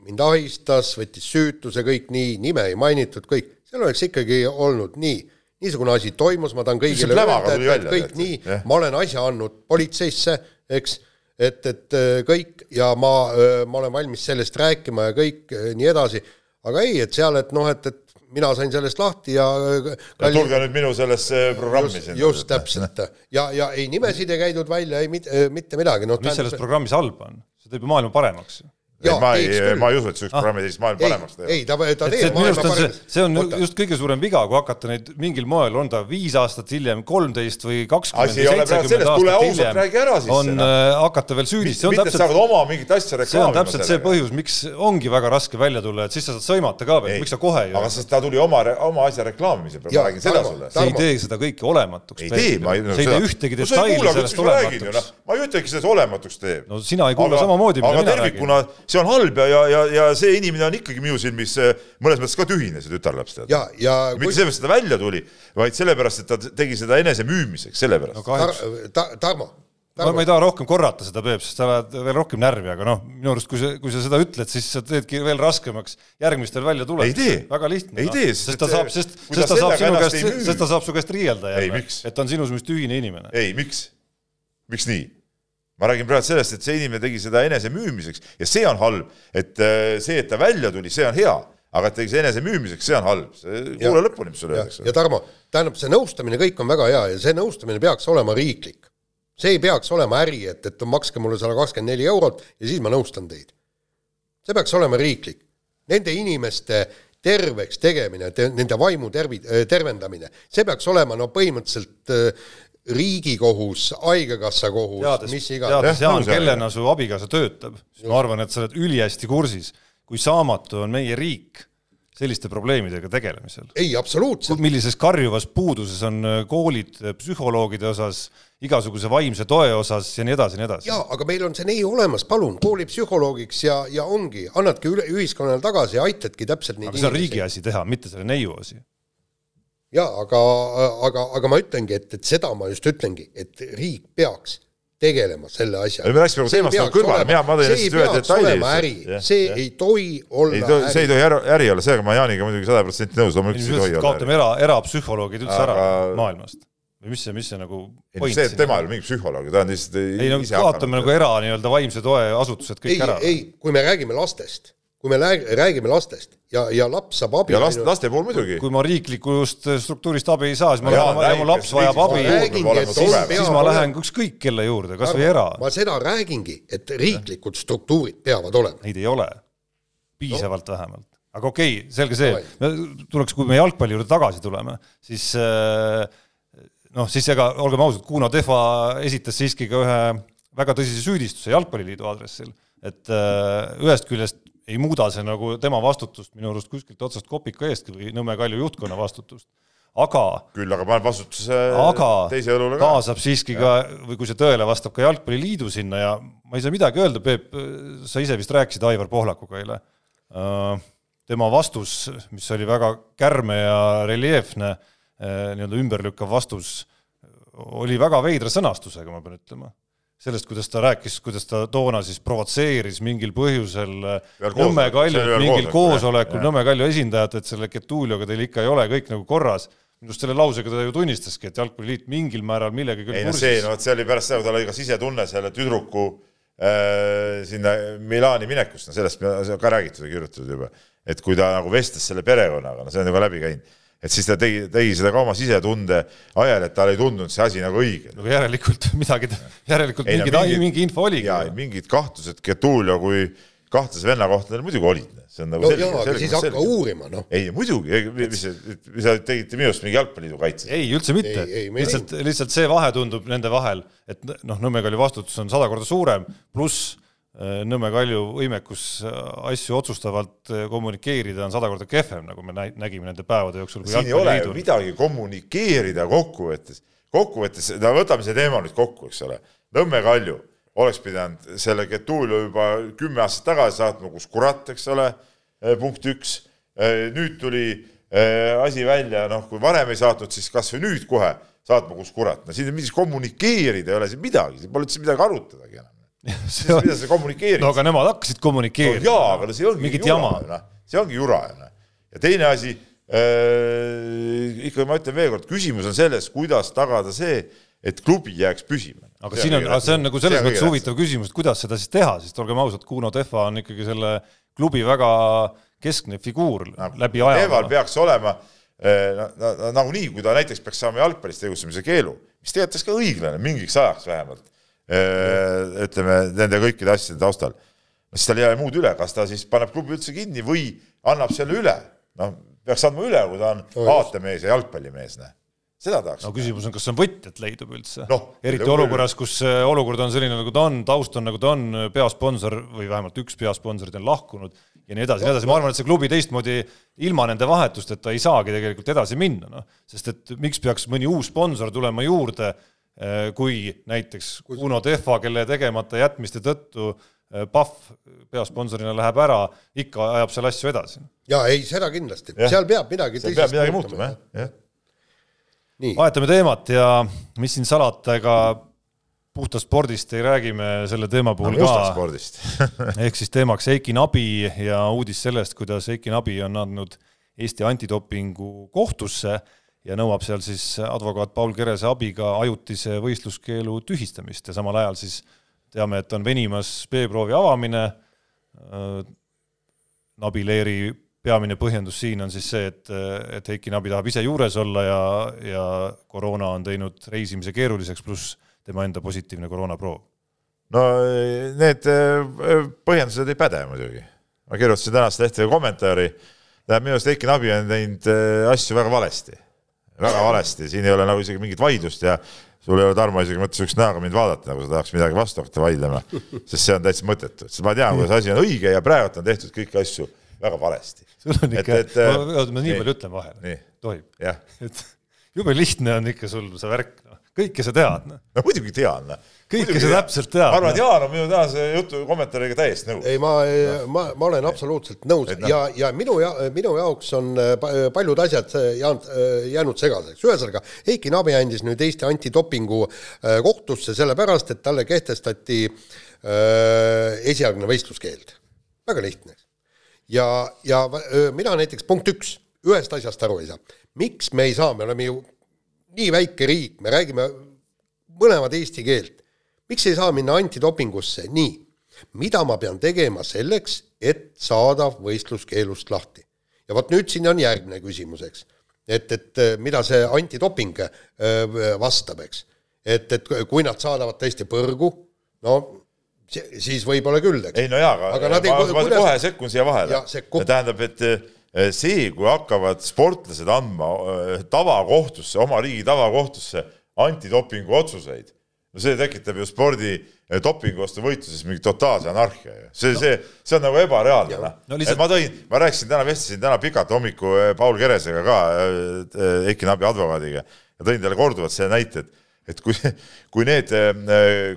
mind ahistas, võttis süütuse, kõik nii, nime ei mainitud, kõik, seal oleks ikkagi olnud nii niisugune asi toimus, ma tahan kõigile öelda, et, et kõik nii, ma olen asja andnud politseisse, eks, et, et äh, kõik ja ma, äh, ma olen valmis sellest rääkima ja kõik äh, nii edasi, aga ei, et seal, et noh, et, et mina sain sellest lahti ja kalli... tulge nüüd minu sellesse programmi just, sinna. just täpselt ja, ja ei nimesid ei käidud välja, ei mit, mitte midagi no,. mis selles programmis halba on? see teeb ju maailma paremaks ma ei, ma ei usu, et see üks ah. programmi teist maailma paremaks teeb. ei, ta, ta teeb maailma paremaks. see on Oota. just kõige suurem viga, kui hakata neid mingil moel, on ta viis aastat hiljem, kolmteist või kakskümmend seitsekümmend aastat hiljem, on äh, hakata veel süüdistama. mitte sa hakkad oma mingit asja reklaamima. see on täpselt see põhjus, miks ongi väga raske välja tulla, et siis sa saad sõimata ka veel, miks sa kohe ei aga sest ta tuli oma, oma asja reklaamimise peale, ma räägin seda sulle. see ei tee seda kõike olematuks. ei tee, ma ei see ei tee ühtegi detaili sellest olematuks. ma ei ütlegi, seda olematuks teeb. no sina ei kuule samamoodi, mida mina räägin see on halb ja, ja, ja, ja see inimene on ikkagi minu silmis eh, mõnes mõttes ka tühine, see tütarlaps tead. ja, ja mitte kui... sellepärast, et ta välja tuli, vaid sellepärast, et ta tegi seda enesemüümiseks, sellepärast no,. Tar ta, Tarmo ma, ma ei taha rohkem korrata seda, Peep, sest sa oled veel rohkem närvi, aga noh, minu arust, kui sa, kui sa seda ütled, siis sa teedki veel raskemaks järgmistel välja tulekul. väga lihtne. ei no. tee, sest ta saab, sest, sest ta saab sinu käest, sest ta saab su käest riielda jälle, et ta on sinus mis tühine inimene. ei, miks? miks nii? Ma räägin praegu sellest, et see inimene tegi seda enese müümiseks ja see on halb, et äh, see, et ta välja tuli, see on hea, aga et tegi see enese müümiseks, see on halb. kuula lõpuni, mis sulle öeldakse. ja Tarmo, tähendab, see nõustamine kõik on väga hea ja see nõustamine peaks olema riiklik. see ei peaks olema äri, et, et makske mulle sada kakskümmend neli eurot ja siis ma nõustan teid. see peaks olema riiklik. Nende inimeste terveks tegemine te,, nende vaimu tervi-, tervendamine, see peaks olema no põhimõtteliselt äh, riigikohus, haigekassa kohus, mis iganes. teades, Jaan, kellena su abikaasa töötab, siis ma arvan, et sa oled ülihästi kursis, kui saamatu on meie riik selliste probleemidega tegelemisel. ei, absoluutselt. millises karjuvas puuduses on äh, koolid äh, psühholoogide osas, igasuguse vaimse toe osas ja nii edasi ja nii edasi. jaa, aga meil on see neiu olemas, palun, koolipsühholoogiks ja, ja ongi, annadki üle, ühiskonnale tagasi ja aitadki täpselt neid aga see on riigi asi teha, mitte selle neiu asi jaa, aga, aga, aga ma ütlengi, et, et seda ma just ütlengi, et riik peaks tegelema selle asjaga. me läksime teemast nagu kõrvale, mina, ma tõin lihtsalt ühe detaili. äri, see ja. ei tohi olla ei to, äri. see ei tohi äri, äri olla, sellega ma Jaaniga muidugi sada protsenti nõus, loomulikult ei tohi olla. kaotame era, erapsühholoogid üldse aga... ära maailmast. või mis see, mis see nagu ei, see, tema ei ole mingi psühholoog, ta on lihtsalt ei no kaotame nagu era nii-öelda vaimse toe asutused kõik ei, ära. ei, kui me räägime lastest kui me räägime lastest ja, ja laps saab abi. ja last, laste puhul muidugi. kui ma riiklikust struktuurist abi ei saa, siis ma lähen, ja mu laps vajab abi, siis, siis ma lähen ükskõik kelle juurde, kas või era. ma seda räägingi, et riiklikud struktuurid peavad olema. Neid ei ole, piisavalt no. vähemalt. aga okei okay,, selge see, tuleks, kui me jalgpalli juurde tagasi tuleme, siis äh, noh, siis ega olgem ausad, Kuno Tehva esitas siiski ka ühe väga tõsise süüdistuse Jalgpalliliidu aadressil, et äh, ühest küljest ei muuda see nagu tema vastutust minu arust kuskilt otsast kopika eestki või Nõmme Kalju juhtkonna vastutust. aga küll aga paneb vastutuse aga teise õlule ka. kaasab siiski ja. ka, või kui see tõele vastab, ka Jalgpalliliidu sinna ja ma ei saa midagi öelda, Peep, sa ise vist rääkisid Aivar Pohlakuga eile. Äh, tema vastus, mis oli väga kärme ja reljeefne, äh, nii-öelda ümberlükkav vastus, oli väga veidra sõnastusega, ma pean ütlema sellest, kuidas ta rääkis, kuidas ta toona siis provotseeris mingil põhjusel Nõmme Kalju, mingil koosolekul Nõmme Kalju esindajat, et selle Getulioga teil ikka ei ole kõik nagu korras. minu arust selle lausega ta ju tunnistaski, et Jalgpalliliit mingil määral millegagi ei no see, no vot see oli pärast seda, kui tal oli ka sisetunne selle tüdruku äh, sinna Milani minekust, no sellest me ka räägitud ja kirjutatud juba, et kui ta nagu vestles selle perekonnaga, no see on ju ka läbi käinud et siis ta tegi, tegi seda ka oma sisetunde ajal, et talle ei tundunud see asi nagu õige. no järelikult midagi, järelikult ei, mingid, mingi, mingi info oligi. jaa, mingid kahtlused Getulio kui kahtlase venna kohta neil muidugi olid. see on nagu no selge, jaa, aga siis hakka uurima, noh. ei, muidugi, mis, mis sa tegite minu arust mingi jalgpalliliidu kaitses? ei, üldse mitte. lihtsalt, lihtsalt see vahe tundub nende vahel, et noh, Nõmme Kalju vastutus on sada korda suurem, pluss Nõmme Kalju võimekus äh, asju otsustavalt äh, kommunikeerida on sada korda kehvem, nagu me nägime nende päevade jooksul. siin ei ole ju midagi kommunikeerida kokkuvõttes, kokkuvõttes, no võtame see teema nüüd kokku, eks ole. Nõmme Kalju oleks pidanud selle Getulio juba kümme aastat tagasi saatma, kus kurat, eks ole, punkt üks. nüüd tuli asi välja, noh, kui varem ei saatnud, siis kas või nüüd kohe saatma, kus kurat, no siin midagi kommunikeerida ei ole siin midagi, siin pole üldse midagi arutadagi enam see on... mida sa kommunikeerid? no aga nemad hakkasid kommunikeerima no,. jaa, aga no see ongi mingit jura, jama. see ongi jura, noh. ja teine asi äh,, ikka ma ütlen veelkord, küsimus on selles, kuidas tagada see, et klubi jääks püsima. aga see siin on, see on nagu selles mõttes huvitav küsimus, et kuidas seda siis teha, sest olgem ausad, Kuno Tehva on ikkagi selle klubi väga keskne figuur no, läbi aja. Tehval peaks olema äh, nagunii, kui ta näiteks peaks saama jalgpallis tegutsemise keelu, mis tegelikult oleks ka õiglane mingiks ajaks vähemalt Äh, ütleme nende kõikide asjade taustal. siis tal ei jää muud üle, kas ta siis paneb klubi üldse kinni või annab selle üle. noh, peaks andma üle, kui ta on aatemees ja jalgpallimees, näe seda tahaks. no küsimus on, kas on võtjat leidub üldse no,. eriti olukorras, kus olukord on selline, nagu ta on, taust on nagu ta on, peasponsor või vähemalt üks peasponsorid on lahkunud ja nii edasi ja nii edasi, ma arvan, et see klubi teistmoodi ilma nende vahetusteta ei saagi tegelikult edasi minna, noh. sest et miks peaks mõni uus sponsor tulema juurde, kui näiteks Uno Tehva, kelle tegemata jätmiste tõttu eh, Pahv peasponsorina läheb ära, ikka ajab seal asju edasi. jaa, ei, seda kindlasti, seal peab midagi seal peab midagi muutuma, jah, jah. Vahetame teemat ja mis siin salata, ega puhtast spordist ei räägi me selle teema puhul no, ka. ehk siis teemaks Eiki Nabi ja uudis sellest, kuidas Eiki Nabi on andnud Eesti antidopingu kohtusse ja nõuab seal siis advokaat Paul Kerese abiga ajutise võistluskeelu tühistamist ja samal ajal siis teame, et on venimas B-proovi avamine. Nabi Leeri peamine põhjendus siin on siis see, et, et Heiki Nabi tahab ise juures olla ja, ja koroona on teinud reisimise keeruliseks, pluss tema enda positiivne koroonaproov. no need äh, põhjendused ei päde muidugi. ma kirjutasin tänast lehte kommentaari, tähendab minu arust Heiki Nabi on teinud äh, asju väga valesti, väga valesti, siin ei ole nagu isegi mingit vaidlust ja sul ei ole, Tarmo, isegi mõttes sihukest näoga mind vaadata, nagu sa tahaks midagi vastu hakata vaidlema, sest see on täitsa mõttetu, sest ma tean, kuidas asi on õige ja praegult on tehtud kõiki asju väga valesti. sul on ikka, oota, ma nii palju ütlen vahele, tohib? et jube lihtne on ikka sul see värk, kõike sa tead, noh. no muidugi tean, noh. kõike sa täpselt tead. ma arvan, et Jaan on minu tänase jutu kommentaariga täiesti nõus. ei, ma, ma, ma olen absoluutselt nõus et, no. ja, ja minu ja minu jaoks on äh, paljud asjad jäänud, jäänud segaseks. ühesõnaga, Heiki Nabi andis nüüd Eesti antidopingu kohtusse sellepärast, et talle kehtestati äh, esialgne võistluskeeld. väga lihtne ja, ja mina näiteks punkt üks, ühest asjast aru ei saa. miks me ei saa, me oleme ju nii väike riik, me räägime mõlemad eesti keelt. miks ei saa minna antidopingusse, nii, mida ma pean tegema selleks, et saada võistluskeelust lahti? ja vot nüüd siin on järgmine küsimus, eks. et, et mida see antidoping vastab, eks. et, et kui nad saadavad tõesti põrgu, no siis võib-olla küll, eks. ei no jaa, aga, aga nad ei, ma, ma kuidas... kohe sekkun siia vahele. tähendab, et eh, see, kui hakkavad sportlased andma eh, tavakohtusse, oma riigi tavakohtusse antidopingu otsuseid, no see tekitab ju spordi eh, dopingu vastu võitluses mingi totaalse anarhia ju. see no., see, see on nagu ebareaalne, noh. No, lihtsalt... ma tõin, ma rääkisin täna, vestlesin täna pikalt hommiku Paul Keresega ka, Eiki Nabi advokaadiga ja tõin talle korduvalt selle näite, et et kui, kui need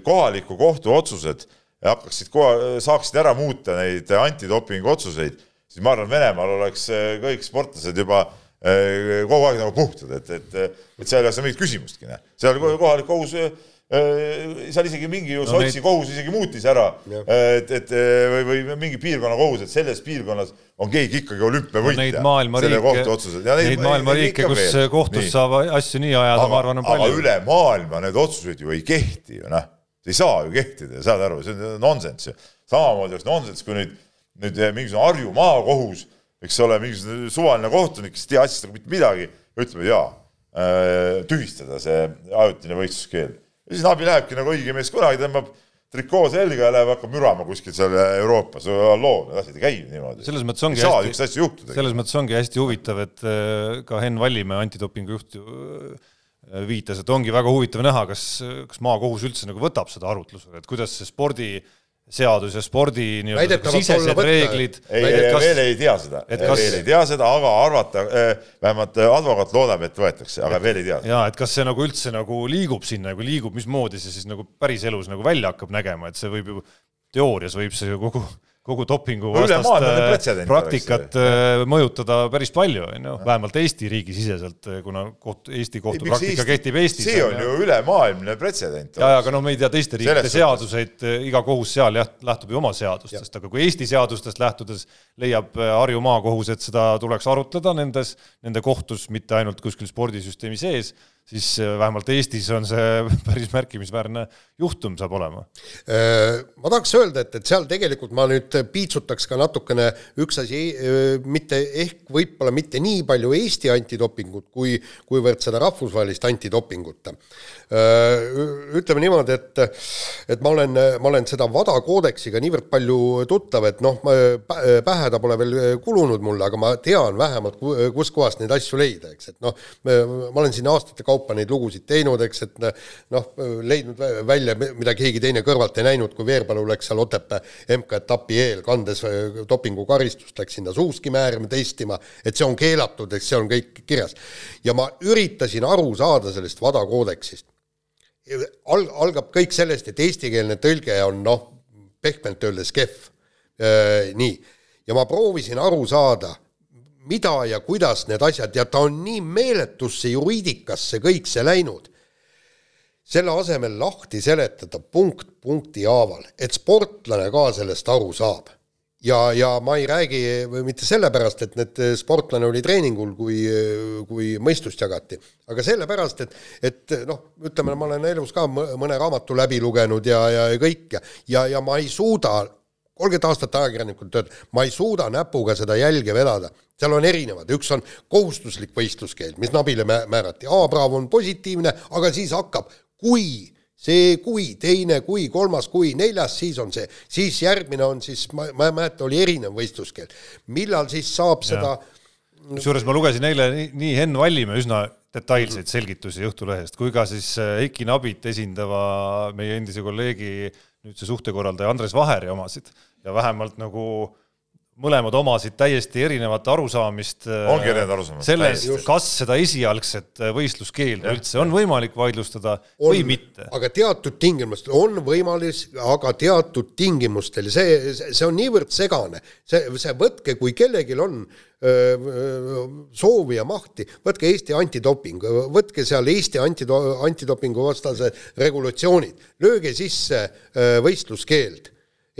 kohaliku kohtu otsused hakkaksid kohe, saaksid ära muuta neid antidopingu otsuseid, siis ma arvan, Venemaal oleks eh, kõik sportlased juba eh, kogu aeg nagu puhtad, et, et, et seal ei ole mingit küsimustki, noh. seal kohalik kohus eh, seal isegi mingi ju no, Sotsi neid... kohus isegi muutis ära, et, et või, või mingi piirkonna kohus, et selles piirkonnas on keegi ikkagi olümpiavõitja no,. selle kohtu otsused. Neid, neid maailma riike, kus kohtus nii. saab asju nii ajada, ma arvan, on palju. aga üle maailma need otsused ju ei kehti ju noh ei saa ju kehtida, saad aru, see on nonsenss ju. samamoodi oleks nonsenss, kui nüüd, nüüd mingisugune Harju maakohus, eks ole, mingisugune suvaline kohtunik, kes ei tea asjast nagu mitte midagi, ütleb jaa äh,, tühistada see ajutine võistluskeeld. ja siis abi lähebki nagu õige mees kunagi, tõmbab trikoo selga ja läheb, hakkab mürama kuskil seal Euroopas, halloo, need asjad ei käi niimoodi. selles mõttes ongi hästi, selles mõttes ongi hästi huvitav, et äh, ka Henn Vallimäe, antidopingu juht ju Äh, viitas, et ongi väga huvitav näha, kas, kas maakohus üldse nagu võtab seda arutlusele, et kuidas see spordiseadus ja spordi nii-öelda sisesed reeglid. ei, veel ei tea seda, kas... veel ei tea seda, aga arvata äh,, vähemalt advokaat loodab, et võetakse, aga veel ei tea. ja et kas see nagu üldse nagu liigub sinna, kui liigub, mismoodi see siis nagu päriselus nagu välja hakkab nägema, et see võib ju, teoorias võib see ju kogu kogu dopingu vastast praktikat oleks. mõjutada päris palju, on ju, vähemalt Eesti riigi siseselt, kuna koht, Eesti kohtupraktika kehtib Eestis. see on ju ülemaailmne pretsedent. ja, aga no me ei tea teiste riikide seaduseid, iga kohus seal jah, lähtub ju oma seadustest, aga kui Eesti seadustest lähtudes leiab äh, Harju maakohus, et seda tuleks arutleda nendes, nende kohtus, mitte ainult kuskil spordisüsteemi sees, siis äh, vähemalt Eestis on see päris märkimisväärne juhtum saab olema. Äh, ma tahaks öelda, et, et seal tegelikult ma nüüd piitsutaks ka natukene üks asi, äh, mitte ehk võib-olla mitte nii palju Eesti antidopingut, kui, kuivõrd seda rahvusvahelist antidopingut. ütleme niimoodi, et, et ma olen, ma olen seda WADA koodeksiga niivõrd palju tuttav, et noh, pähe ta pole veel kulunud mulle, aga ma tean vähemalt, kuskohast neid asju leida, eks, et noh, ma olen siin aastate kaupa kaupa neid lugusid teinud, eks, et noh, leidnud välja, mida keegi teine kõrvalt ei näinud, kui Veerpalu läks seal Otepää MK-etapi eel, kandes äh, dopingukaristust, läks sinna suuski määrima, testima, et see on keelatud, eks see on kõik kirjas. ja ma üritasin aru saada sellest WADA koodeksist. Al-, algab kõik sellest, et eestikeelne tõlge on noh, pehmelt öeldes kehv. Äh, nii, ja ma proovisin aru saada mida ja kuidas need asjad ja ta on nii meeletusse juriidikasse kõik see läinud, selle asemel lahti seletada punkt punkti haaval, et sportlane ka sellest aru saab. ja, ja ma ei räägi mitte sellepärast, et need sportlane oli treeningul, kui, kui mõistust jagati, aga sellepärast, et, et noh, ütleme, ma olen elus ka mõne raamatu läbi lugenud ja, ja, ja kõik ja, ja, ja ma ei suuda kolmkümmend aastat ajakirjanikult tööd, ma ei suuda näpuga seda jälge vedada, seal on erinevad, üks on kohustuslik võistluskeeld, mis Nabile määrati, A-Bravo on positiivne, aga siis hakkab, kui see kui, teine kui, kolmas kui, neljas, siis on see, siis järgmine on siis, ma, ma ei mäleta, oli erinev võistluskeeld. millal siis saab seda kusjuures ma lugesin eile nii, nii Henn Vallimäe üsna detailseid selgitusi Õhtulehest kui ka siis äh, Eiki Nabit esindava meie endise kolleegi nüüdse suhtekorraldaja Andres Vaheri omasid. Ja vähemalt nagu mõlemad omasid täiesti erinevat arusaamist äh, ongi erinevad arusaamad. sellest, kas seda esialgset äh, võistluskeeldu üldse on võimalik vaidlustada on, või mitte. aga teatud tingimustel on võimalus, aga teatud tingimustel, see, see on niivõrd segane, see, see võtke, kui kellelgi on öö, soovi ja mahti, võtke Eesti antidoping, võtke seal Eesti antido-, antidopingu vastase regulatsioonid, lööge sisse öö, võistluskeeld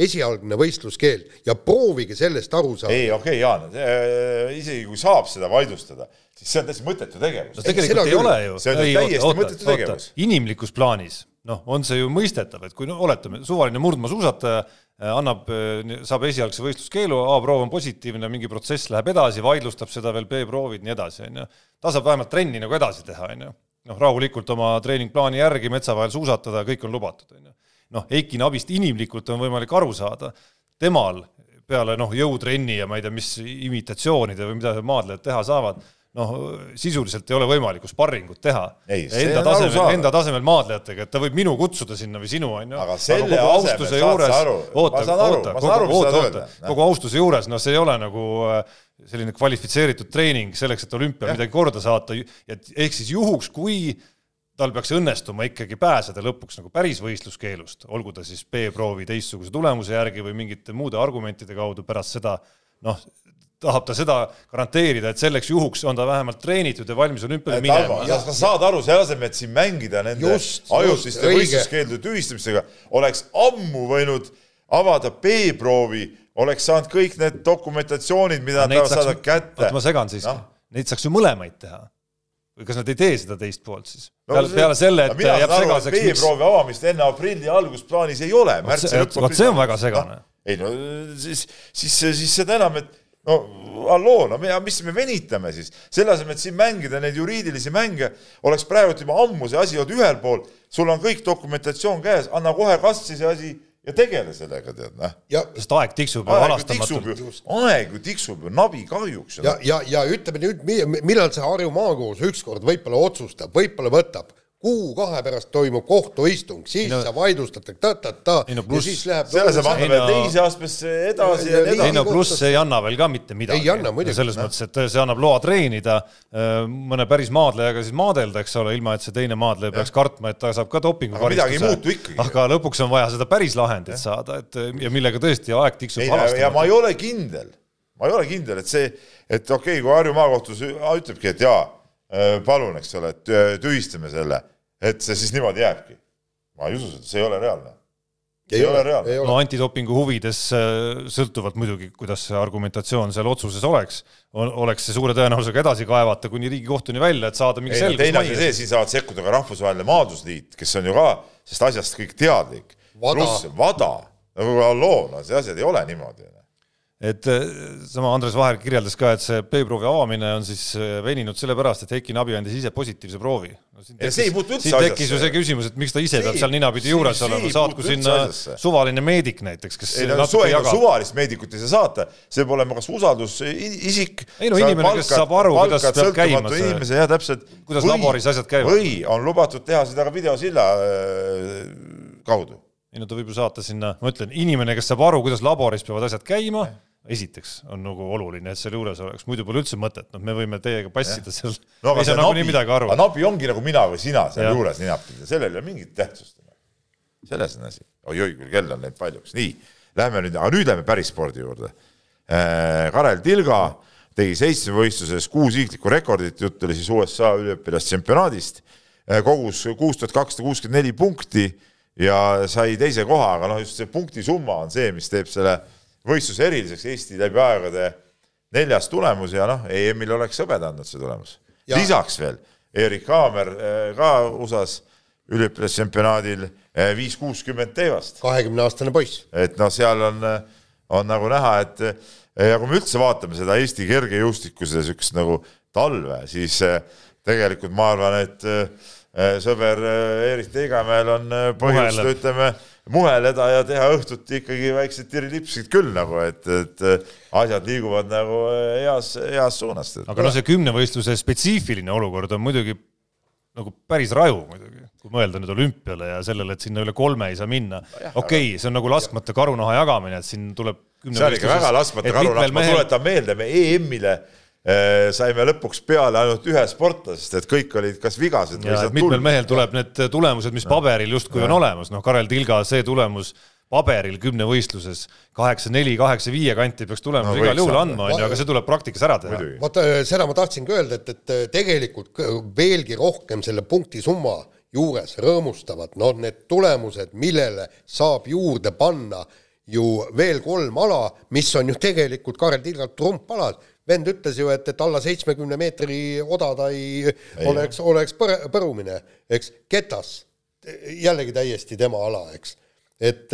esialgne võistluskeeld ja proovige sellest aru saada. ei, okei okay,, Jaan, äh, isegi kui saab seda vaidlustada, siis see on täiesti mõttetu tegevus. no tegelikult ei, ei ole ju. see on ei, täiesti oota, mõttetu oota, tegevus. inimlikus plaanis, noh, on see ju mõistetav, et kui no oletame, suvaline murdmaasuusataja äh, annab, äh, saab esialgse võistluskeelu, A-proov on positiivne, mingi protsess läheb edasi, vaidlustab seda veel B-proovid, nii edasi, on ju. ta saab vähemalt trenni nagu edasi teha, on ju. noh, rahulikult oma treeningplaani järgi metsa vahel suusatada, kõik on lubatud, on ju noh, Eiki Nabist inimlikult on võimalik aru saada, temal peale noh, jõutrenni ja ma ei tea, mis imitatsioonide või mida maadlejad teha saavad, noh, sisuliselt ei ole võimalik ju sparringut teha. enda tasemel, enda tasemel maadlejatega, et ta võib minu kutsuda sinna või sinu, on ju. aga selle aga ma saan aru, mis sa öelda. kogu austuse juures, noh, see ei ole nagu äh, selline kvalifitseeritud treening selleks, et olümpial midagi korda saata, et ehk siis juhuks, kui tal peaks õnnestuma ikkagi pääseda lõpuks nagu päris võistluskeelust, olgu ta siis B-proovi teistsuguse tulemuse järgi või mingite muude argumentide kaudu pärast seda, noh, tahab ta seda garanteerida, et selleks juhuks on ta vähemalt treenitud ja valmis olümpiale minema. sa saad aru, selle asemel, et siin mängida nende just, ajutiste võistluskeeldude tühistamisega, oleks ammu võinud avada B-proovi, oleks saanud kõik need dokumentatsioonid, mida ta saadab kätte. ma segan siiski no., neid saaks ju mõlemaid teha või kas nad ei tee seda teist poolt siis no,? peale, peale selle, et jääb segaseks. B-proovi avamist enne aprilli algust plaanis ei ole. vot see, on väga segane no,. ei no siis, siis, siis seda enam, et no halloo, no me, mis me venitame siis, selle asemel, et siin mängida neid juriidilisi mänge, oleks praegu juba ammu see asi olnud ühel pool, sul on kõik dokumentatsioon käes, anna kohe kasti see asi ja tegele sellega, tead, noh. sest aeg tiksub ju halastamatult. aeg ju tiksub ju nabi kahjuks. ja, ja, ja ütleme nüüd, millal see Harju maakohus ükskord võib-olla otsustab, võib-olla võtab kuu-kahe pärast toimub kohtuistung, siis no, sa vaidlustatakse ta-ta-ta no, ja siis läheb selle saab anda veel teise astmesse edasi ja nii edasi. ei no pluss see ei anna veel ka mitte midagi. ei anna muidugi. selles no. mõttes, et see annab loa treenida, äh, mõne päris maadlejaga siis maadelda, eks ole, ilma et see teine maadleja peaks kartma, et ta saab ka dopingukaristuse. aga lõpuks on vaja seda päris lahendit ja. saada, et ja millega tõesti aeg tiksub halvasti. ja ma ei ole kindel, ma ei ole kindel, et see, et okei okay,, kui Harju maakohtus ütlebki, et jaa, palun, eks ole, et tühistame selle et see siis niimoodi jääbki. ma ei usu seda, see ei ole reaalne. ei ole reaalne. no antidopingu huvides äh, sõltuvalt muidugi, kuidas see argumentatsioon seal otsuses oleks, oleks see suure tõenäosusega edasi kaevata kuni Riigikohtuni välja, et saada mingi selgus teine asi see, siin saavad sekkuda ka Rahvusvaheline Maadlusliit, kes on ju ka sellest asjast kõik teadlik. pluss Vada, nagu halloo, no see asjad ei ole niimoodi et äh, sama Andres Vaher kirjeldas ka, et see B-proovi avamine on siis äh, veninud sellepärast, et Heiki Nabi andis ise positiivse proovi no,. siin tekkis, siin tekkis ju see küsimus, et miks ta ise see, peab seal ninapidi juures olema, saatku sinna suvaline meedik näiteks, kes ei no suve, suvalist meedikut ei saa saata, see peab olema kas usaldusisik. ei no inimene, kes saab aru, kuidas peab käima see. inimese jah, täpselt. kuidas või, laboris asjad käivad. või on lubatud teha seda ka videosilla äh, kaudu. ei no ta võib ju saata sinna, ma ütlen, inimene, kes saab aru, kuidas laboris peavad asjad käima esiteks on nagu oluline, et seal juures oleks, muidu pole üldse mõtet, noh, me võime teiega passida seal no,, ei saa nagunii midagi aru. nabi ongi nagu mina või sina seal ja. juures ninapidi, sellel ei ole mingit tähtsust. selles on asi oi,. oi-oi, küll kell on läinud paljuks, nii, lähme nüüd, aga nüüd lähme päris spordi juurde. Äh, Karel Tilga tegi seitsmevõistluses kuus isiklikku rekordit, jutt oli siis USA üliõpilastšempionaadist, äh, kogus kuus tuhat kakssada kuuskümmend neli punkti ja sai teise koha, aga noh, just see punktisumma on see, mis teeb selle võistluse eriliseks Eesti läbi aegade neljas tulemus ja noh, EM-il oleks hõbeda andnud see tulemus. lisaks veel Erik Haamer eh, ka USA-s üliõpilastsempionaadil eh, viis kuuskümmend teevast. kahekümne aastane poiss. et noh, seal on, on nagu näha, et eh, ja kui me üldse vaatame seda Eesti kergejõustikuse niisugust nagu talve, siis tegelikult ma arvan, et sõber Erik Teigamäel on põhjust, ütleme muheleda ja teha õhtuti ikkagi väiksed tirilipsid küll nagu, et, et asjad liiguvad nagu heas, heas suunas. aga noh, see kümnevõistluse spetsiifiline olukord on muidugi nagu päris raju muidugi, kui mõelda nüüd olümpiale ja sellele, et sinna üle kolme ei saa minna. okei okay,, see on nagu laskmata karunaha jagamine, et siin tuleb see on ikka väga laskmata karunaha, ma tuletan meelde, me EM-ile saime lõpuks peale ainult ühe sportlase, sest et kõik olid kas vigased või sealt mitmel mehel tuleb need tulemused, mis paberil justkui on olemas, noh, Karel Tilga see tulemus paberil kümnevõistluses kaheksa-neli, kaheksa-viie kanti peaks tulemus no, igal juhul andma, onju, aga see tuleb praktikas ära teha. vaata, seda ma tahtsingi öelda, et, et tegelikult veelgi rohkem selle punktisumma juures rõõmustavad, noh, need tulemused, millele saab juurde panna ju veel kolm ala, mis on ju tegelikult Karel Tilgalt trumpalad vend ütles ju, et, et alla seitsmekümne meetri oda ta ei, ei. oleks, oleks põr, põrumine, eks, ketas, jällegi täiesti tema ala, eks. et,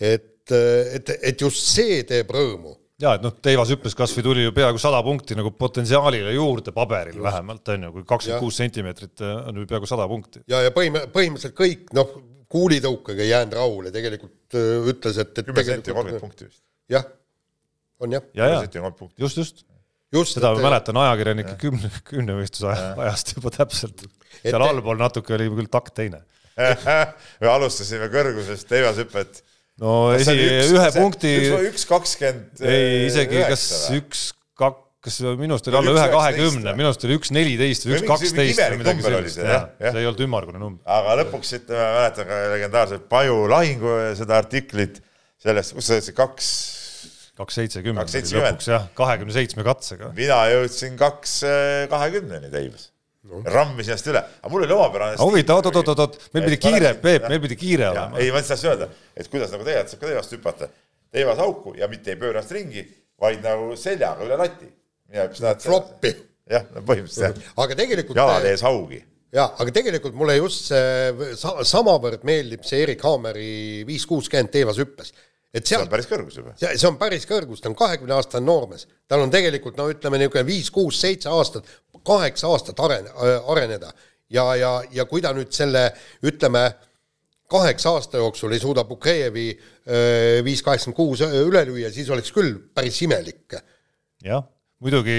et, et, et just see teeb rõõmu. Ja et noh, Teivas hüppes kasvõi tuli ju peaaegu sada punkti nagu potentsiaalile juurde paberil vähemalt on ju, kui kakskümmend kuus sentimeetrit äh, on ju peaaegu sada punkti. ja, ja põhim-, põhimõtteliselt kõik noh, kuulitõukega ei jäänud rahule, tegelikult äh, ütles, et, et kümme senti ja kolmkümmend punkti vist. jah, on jah. ja, ja, ja, just, just Just, seda ma mäletan ajakirjanike kümne, kümnevõistluse ajast juba täpselt. seal allpool natuke oli küll takt teine me alustasime kõrgusest teivashüpet. no esi, ühe punkti. üks kakskümmend. ei, isegi kas üks, kaks, kas minu arust oli alla ühe kahekümne, minu arust oli üks neliteist või üks kaksteist või midagi sellist, jah, see ei olnud ümmargune number. aga lõpuks ütleme, mäletan ka legendaarset Paju lahingu seda artiklit sellest, kus see kaks kaks seitsekümmend oli lõpuks jah, kahekümne seitsme katsega. mina jõudsin kaks eh, kahekümneni teibas no.. rammisin ennast üle, aga mul oli omapärane huvitav, oot, oot, oot, oot, meil pidi kiire, Peep, meil pidi kiire olema. ei, ma tahtsin öelda, et kuidas nagu tegelikult saab ka teivast hüpata. teivas auku ja mitte ei pööra ennast ringi, vaid nagu seljaga üle lati. Floppi. jah, no põhimõtteliselt jah. aga tegelikult jalad ees haugi jaa, aga tegelikult mulle just see sa, samavõrd meeldib see Erik Haameri viis kuuskümmend teevas hüppes et seal, see on päris kõrgus juba. see, see on päris kõrgus, ta on kahekümne aastane noormees, tal on tegelikult no ütleme niisugune viis, kuus, seitse aastat, kaheksa aastat arene, areneda ja, ja, ja kui ta nüüd selle ütleme, kaheksa aasta jooksul ei suuda Bukrejevi viis kaheksakümmend kuus üle lüüa, siis oleks küll päris imelik. jah, muidugi,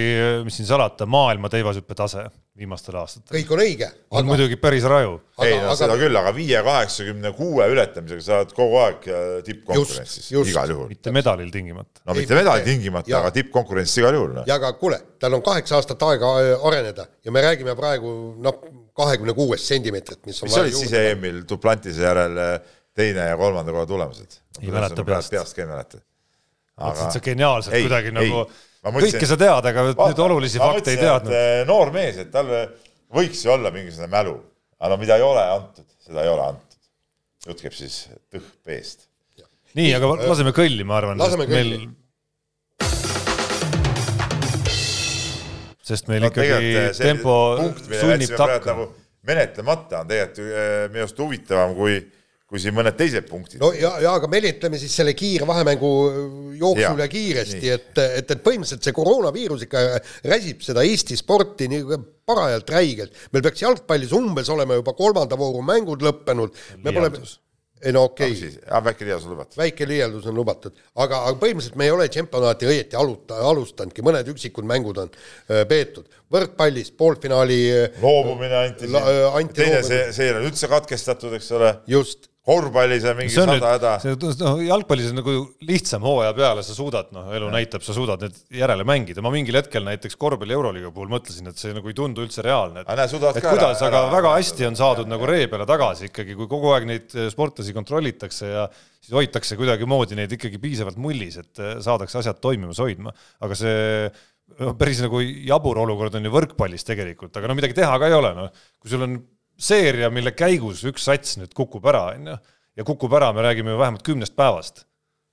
mis siin salata, maailma teivashüppe tase viimastel aastatel. kõik on õige. on aga... muidugi päris raju. ei no aga... seda küll, aga viie kaheksakümne kuue ületamisega sa oled kogu aeg äh, tippkonkurentsis, igal juhul. mitte medalil tingimata. no mitte medalil tingimata, aga tippkonkurentsis igal juhul. ja aga kuule, tal on kaheksa aastat aega äh, areneda ja me räägime praegu noh, kahekümne kuuest sentimeetrit, mis on mis olid siis EM-il Duplantise järel äh, teine ja kolmanda koha tulemused? ei mäleta peast. peast ka ei mäleta. et sa geniaalselt ei, kuidagi ei. nagu kõike sa tead, aga vaata, nüüd olulisi fakte ei teadnud. Eh, noor mees, et tal võiks ju olla mingisugune mälu, aga mida ei ole antud, seda ei ole antud. jutt käib siis tõhp-eest. nii, aga laseme kõlli, ma arvan. laseme kõlli meil sest meil no, ikkagi tempo punkt, sunnib takka. Nagu menetlemata on tegelikult minu arust huvitavam kui, kui siin mõned teised punktid. no ja, ja aga menetleme siis selle kiirvahemängu jooksu üle kiiresti, et, et, et põhimõtteliselt see koroonaviirus ikka räsib seda Eesti sporti nii parajalt räigelt. meil peaks jalgpallis umbes olema juba kolmanda vooru mängud lõppenud. me pole ei no okei okay.. väike liialdus on lubatud. väike liialdus on lubatud, aga, aga põhimõtteliselt me ei ole tšempionaati õieti aluta, alustanudki, mõned üksikud mängud on öö, peetud. võrkpallis poolfinaali loobumine anti, anti teine see, seire on üldse katkestatud, eks ole. just, korvpallis on mingi sada häda. no jalgpallis on nagu lihtsam hooaja peale, sa suudad, noh, elu ja. näitab, sa suudad need järele mängida, ma mingil hetkel näiteks korvpalli Euroliiga puhul mõtlesin, et see nagu ei tundu üldse reaalne, et, et kuidas, aga ära, väga hästi on saadud nagu ree peale tagasi ikkagi, kui kogu aeg neid eh, sportlasi kontrollitakse ja siis hoitakse kuidagimoodi neid ikkagi piisavalt mullis, et eh, saadakse asjad toimimas hoidma, aga see päris nagu jabur olukord on ju võrkpallis tegelikult, aga no midagi teha ka ei ole, noh, kui sul on seeria, mille käigus üks sats nüüd kukub ära, on ju, ja kukub ära, me räägime ju vähemalt kümnest päevast,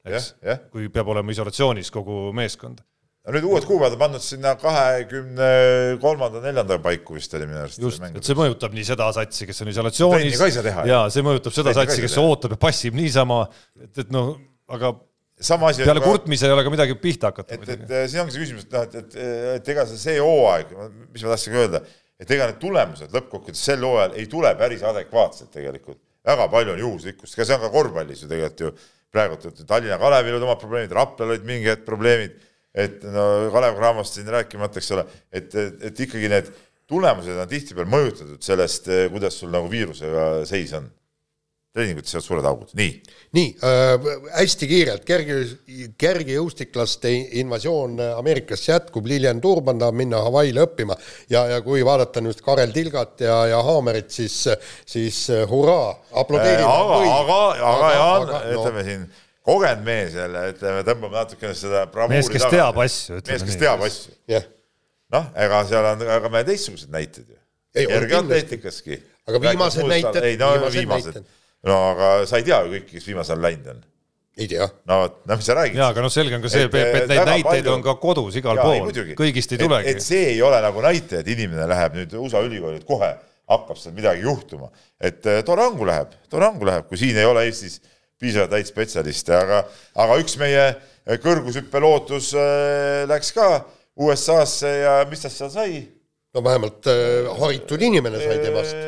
eks, kui peab olema isolatsioonis kogu meeskond. no nüüd uued kuupäevad on pandud sinna kahekümne kolmanda, neljanda paiku vist oli minu arust. just, et see mõjutab nii seda satsi, kes on isolatsioonis ja see mõjutab seda Trenni satsi, kes ootab ja passib niisama, et, et noh, aga sama asi peale ka... kurtmise ei ole ka midagi pihta hakata. et, et siin ongi see küsimus, et noh, et, et, et ega see, see hooaeg, mis ma tahtsin öelda et ega need tulemused lõppkokkuvõttes sel hooajal ei tule päris adekvaatsed tegelikult. väga palju on juhuslikkust, ega see on ka korvpallis ju tegelikult ju praegu Tallinna Kalevil olid omad probleemid, Raplal olid mingi hetk probleemid, et no Kalev Cramost siin rääkimata, eks ole, et, et, et ikkagi need tulemused on tihtipeale mõjutatud sellest, kuidas sul nagu viirusega seis on treeningutes sealt suured augud, nii. nii äh,, hästi kiirelt, kerge, kergejõustiklaste invasioon Ameerikasse jätkub, Lilian Turban tahab minna Hawaii'le õppima ja, ja kui vaadata nüüd Karel Tilgat ja, ja Haamerit, siis, siis äh, hurraa, aplodeerime äh,. aga, aga, aga Jaan, ütleme no. siin kogenud mees jälle, ütleme, tõmbab natukene seda mees, kes taga. teab asju. mees, kes teab asju yeah.. noh, ega seal on, aga meil teistsugused näited ju. kergeatleetikaski. aga viimased näited. ei no viimased, viimased näited no aga sa ei tea ju kõiki, kes viimasel ajal läinud on. ei tea. no vot, noh, mis sa räägid. jaa, aga noh, selge on ka see, Peep, et neid näiteid palju... on ka kodus igal ja, pool, kõigist ei tulegi. et see ei ole nagu näitaja, et inimene läheb nüüd USA ülikooli, et kohe hakkab seal midagi juhtuma. et äh, Torangu läheb, Torangu läheb, kui siin ei ole Eestis piisavalt häid spetsialiste, aga, aga üks meie kõrgushüppe lootus äh, läks ka USA-sse ja mis tast seal sai? no vähemalt äh, haritud inimene sai temast.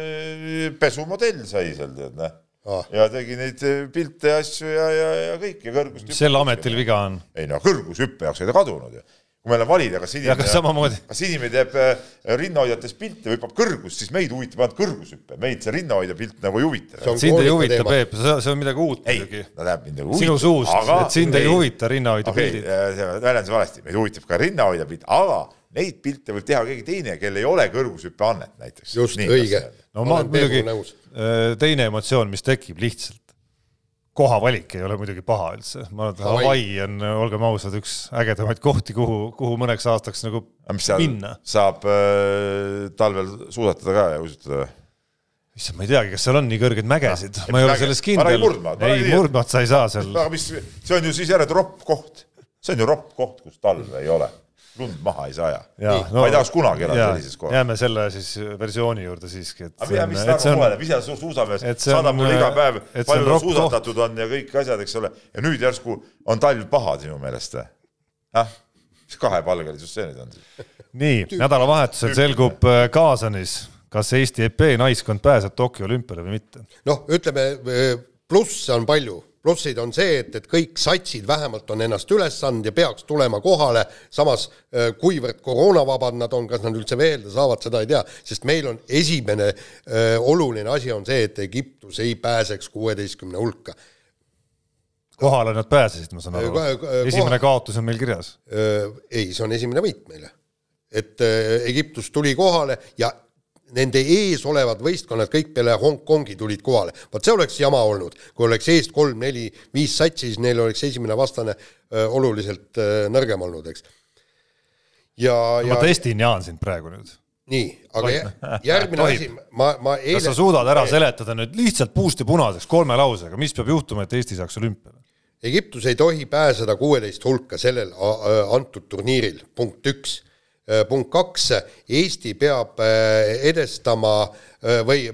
Pesumodell sai seal, tead, noh ah. ja tegi neid eh, pilte ja asju ja, ja, ja kõike kõrgust. sel ametil viga on? ei no kõrgushüppe jaoks ei ta kadunud ju kui meil on valida, kas inimene, kas inimene teeb äh, rinnahoidjates pilte või hüppab kõrgust, siis meid huvitab ainult kõrgushüpe, meid see rinnahoidja pilt nagu ei huvita. sind ei huvita, Peep, see on midagi uut muidugi. ta läheb mind nagu sinu suust et sind ei, ei huvita rinnahoidja okay, pildid. Äh, väljendasin valesti, meid huvitab ka rinnahoidja pilt, aga neid pilte võib teha keegi teine, kel ei ole kõrgushüppeannet näiteks. just, õige. no ma muidugi Äh, teine emotsioon, mis tekib lihtsalt, kohavalik ei ole muidugi paha üldse, ma arvan, et Hawaii on, olgem ausad, üks ägedamaid kohti, kuhu, kuhu mõneks aastaks nagu minna. saab äh, talvel suusatada ka ja uisutada või? issand, ma ei teagi, kas seal on nii kõrgeid mägesid, ma ei ole selles kindel. ei, murdmaad sa ei saa seal. aga mis, see on ju siis järelikult ropp koht, see on ju ropp koht, kus talve ei ole lund maha ei saa ja. No, ma ei tahaks kunagi elada sellises kohas. jääme selle siis versiooni juurde siiski, et. aga mida, mis ta arvab kohe, ise suusamees saadab mulle iga päev, palju tal suusatatud on ja kõik asjad, eks ole, ja nüüd järsku on talv paha sinu meelest või? ah, mis kahepalgelisus see nüüd on siis? nii, nädalavahetusel selgub äh, Kaasanis, kas Eesti EP naiskond pääseb Tokyo olümpiale või mitte. noh, ütleme plusse on palju plussid on see, et, et kõik satsid vähemalt on ennast üles andnud ja peaks tulema kohale, samas äh, kuivõrd koroonavabad nad on, kas nad üldse veelda saavad, seda ei tea, sest meil on esimene öö, äh, oluline asi on see, et Egiptus ei pääseks kuueteistkümne hulka. kohale nad pääsesid, ma saan aru. esimene kaotus on meil kirjas. ei, see on esimene võit meile. et Egiptus tuli kohale ja nende ees olevad võistkonnad kõik peale Hongkongi tulid kohale. vot see oleks jama olnud, kui oleks eest kolm, neli, viis satsi, siis neil oleks esimene vastane öö, oluliselt öö, nõrgem olnud, eks. ja no,, ja ma testin Jaan sind praegu nüüd. nii, aga järgmine asi, ma, ma eile kas sa suudad ära seletada nüüd lihtsalt puust ja punaseks kolme lausega, mis peab juhtuma, et Eesti saaks olümpiale? Egiptus ei tohi pääseda kuueteist hulka sellel antud turniiril, punkt üks. Punkt kaks, Eesti peab edestama või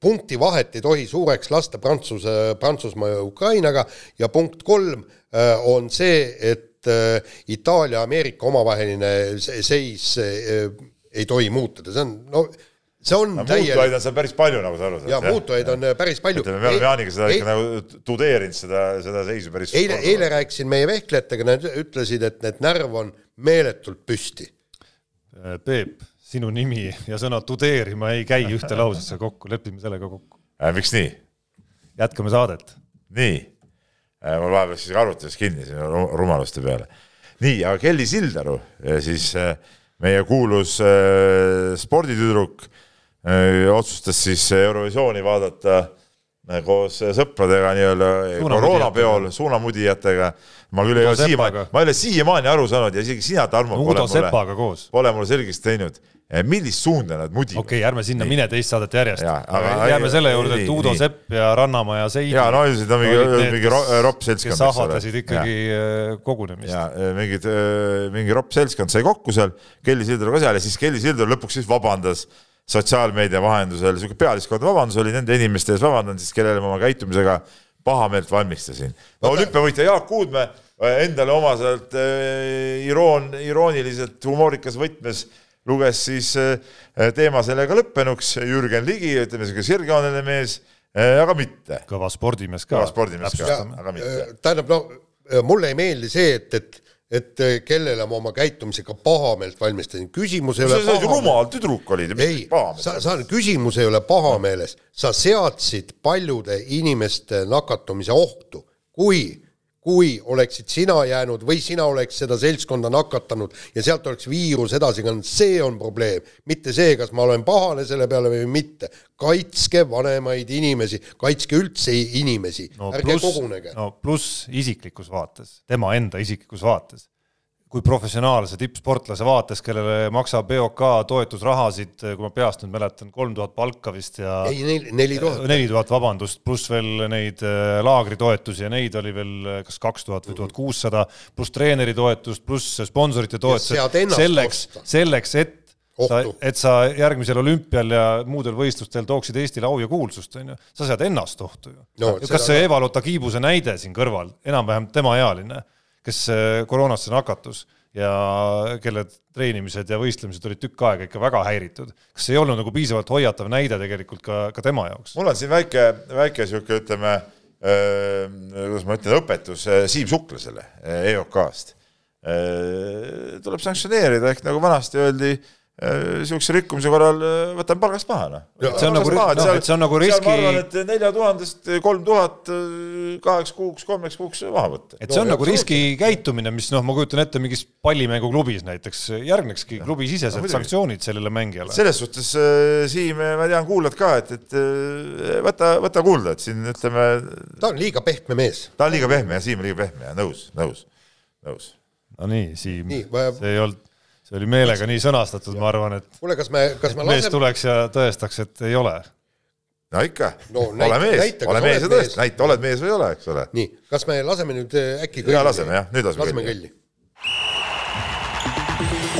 punkti vahet ei tohi suureks lasta Prantsuse, Prantsusmaa ja Ukrainaga ja punkt kolm on see, et Itaalia, Ameerika omavaheline seis ei tohi muutuda, see on no see on no, täielik. muutujaid on seal päris palju, nagu sa aru saad. jaa, muutujaid on äh, päris palju. ütleme, me oleme Jaaniga seda ikka nagu tudeerinud, seda, seda seisu päris eile, eile rääkisin meie vehklejatega, nad ütlesid, et need närv on meeletult püsti. Äh, Peep, sinu nimi ja sõna tudeerima ei käi ühte lausesse kokku, lepime sellega kokku äh,. miks nii? jätkame saadet. nii äh,, mul vahepeal siis arvutis kinni siin rumaluste peale. nii, aga Kelly Sildaru, siis äh, meie kuulus äh, sporditüdruk äh, otsustas siis Eurovisiooni vaadata äh, koos sõpradega nii-öelda koroonapeol, suunamudijatega. ma küll ei ole siiamaani, ma ei ole siiamaani aru saanud ja isegi sina, Tarmo, pole mulle, pole mulle selgeks teinud millist suunda nad mudivad. okei okay,, ärme sinna nii. mine teist saadet järjest. jääme selle juurde, et Uudo nii. Sepp ja Rannamaa ja Seidi. ja no üldiselt on mingi, mingi ropp seltskond. kes ahvatlesid ikkagi ja. Kogunemist. ja mingid, mingi ropp seltskond sai kokku seal, Kelly Sildaru ka seal ja siis Kelly Sildaru lõpuks siis vabandas sotsiaalmeedia vahendusel, sihuke pealiskaudne vabandus oli nende inimeste ees, vabandan siis, kellele ma oma käitumisega pahameelt valmistasin. no olümpiavõitja Jaak Kuudme endale omaselt iroon, irooniliselt humoorikas võtmes luges siis äh, teema sellega lõppenuks, Jürgen Ligi, ütleme sihuke sirgjooneline mees, aga mitte. kõva spordimees ka. kõva spordimees ka, aga mitte. Äh, tähendab, no mulle ei meeldi see, et, et et kellele ma oma käitumisega pahameelt valmistasin, küsimus ei ole sa olid rumal tüdruk olid. ei, sa, sa, küsimus ei ole pahameeles, sa seadsid paljude inimeste nakatumise ohtu, kui kui oleksid sina jäänud või sina oleks seda seltskonda nakatanud ja sealt oleks viirus edasi kandnud, see on probleem, mitte see, kas ma olen pahane selle peale või mitte. kaitske vanemaid inimesi, kaitske üldse inimesi no,, ärge plus, kogunege. no pluss isiklikus vaates, tema enda isiklikus vaates kui professionaalse tippsportlase vaates, kellele maksab EOK toetusrahasid, kui ma peast nüüd mäletan, kolm tuhat palka vist ja ei, neli tuhat. neli tuhat, vabandust, pluss veel neid äh, laagritoetusi ja neid oli veel äh, kas kaks tuhat või tuhat kuussada, pluss treeneritoetust, pluss sponsorite toetused, selleks, selleks, et sa, et sa järgmisel olümpial ja muudel võistlustel tooksid Eestile au ja kuulsust, on ju, sa sead ennast ohtu ju no,. kas see Eva-Lotta Kiibuse näide siin kõrval, enam-vähem temaealine kes äh, koroonasse nakatus ja kelle treenimised ja võistlemised olid tükk aega ikka väga häiritud. kas ei olnud nagu piisavalt hoiatav näide tegelikult ka, ka tema jaoks? mul on siin väike, väike niisugune, ütleme äh,, kuidas ma ütlen, õpetus äh, Siim Suklasele EOK-st tuleb sanktsioneerida, ehk nagu vanasti öeldi niisuguse rikkumise korral äh, võtame palgast maha, noh. see on nagu, noh, et see on nagu riski. ma arvan, et nelja tuhandest kolm tuhat äh, kaheks kuuks, kolmeks kuuks maha võtta. et see on no, nagu riskikäitumine, mis noh, ma kujutan ette, mingis pallimänguklubis näiteks järgnekski klubisisesed no, sanktsioonid sellele mängijale. selles suhtes, äh, Siim, ma tean, kuulad ka, et, et võta, võta kuulda, et siin ütleme. ta on liiga pehme mees. ta on liiga pehme ja Siim on liiga pehme ja nõus, nõus, nõus. no nii, Siim, see ei olnud see oli meelega nii sõnastatud, ma arvan, et kuule, kas me, kas me mees laseme... tuleks ja tõestaks, et ei ole. no ikka no,, ole mees, ole mees ja tõesta, näita, oled mees või ei ole, eks ole. nii, kas me laseme nüüd äh, äkki kõlli? jaa, laseme jah, nüüd laseme, laseme kõlli, kõlli..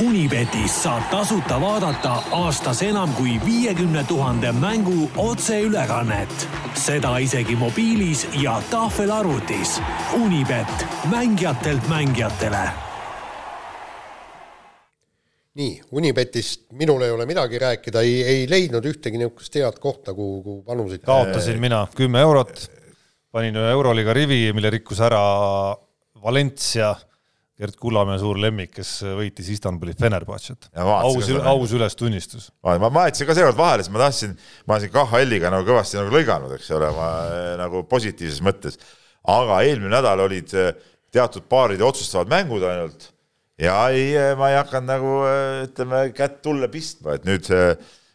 Unibetis saab tasuta vaadata aastas enam kui viiekümne tuhande mängu otseülekannet. seda isegi mobiilis ja tahvelarvutis. Unibet, mängijatelt mängijatele nii, Unibetist minul ei ole midagi rääkida, ei, ei leidnud ühtegi niisugust head kohta, kuhu, kuhu panuseid kaotasin mina kümme eurot, panin ühe Euroliiga rivi, mille rikkus ära Valencia, Gerd Kullamäe suur lemmik, kes võitis Istanbuli Fenerbahce't. aus, aus ülestunnistus. ma, ma jätsin ka seekord vahele, sest ma tahtsin, ma olen siin KHL-iga nagu kõvasti nagu lõiganud, eks ole, ma nagu positiivses mõttes, aga eelmine nädal olid teatud paaride otsustavad mängud ainult ja ei, ma ei hakanud nagu ütleme kätt tulle pistma, et nüüd see,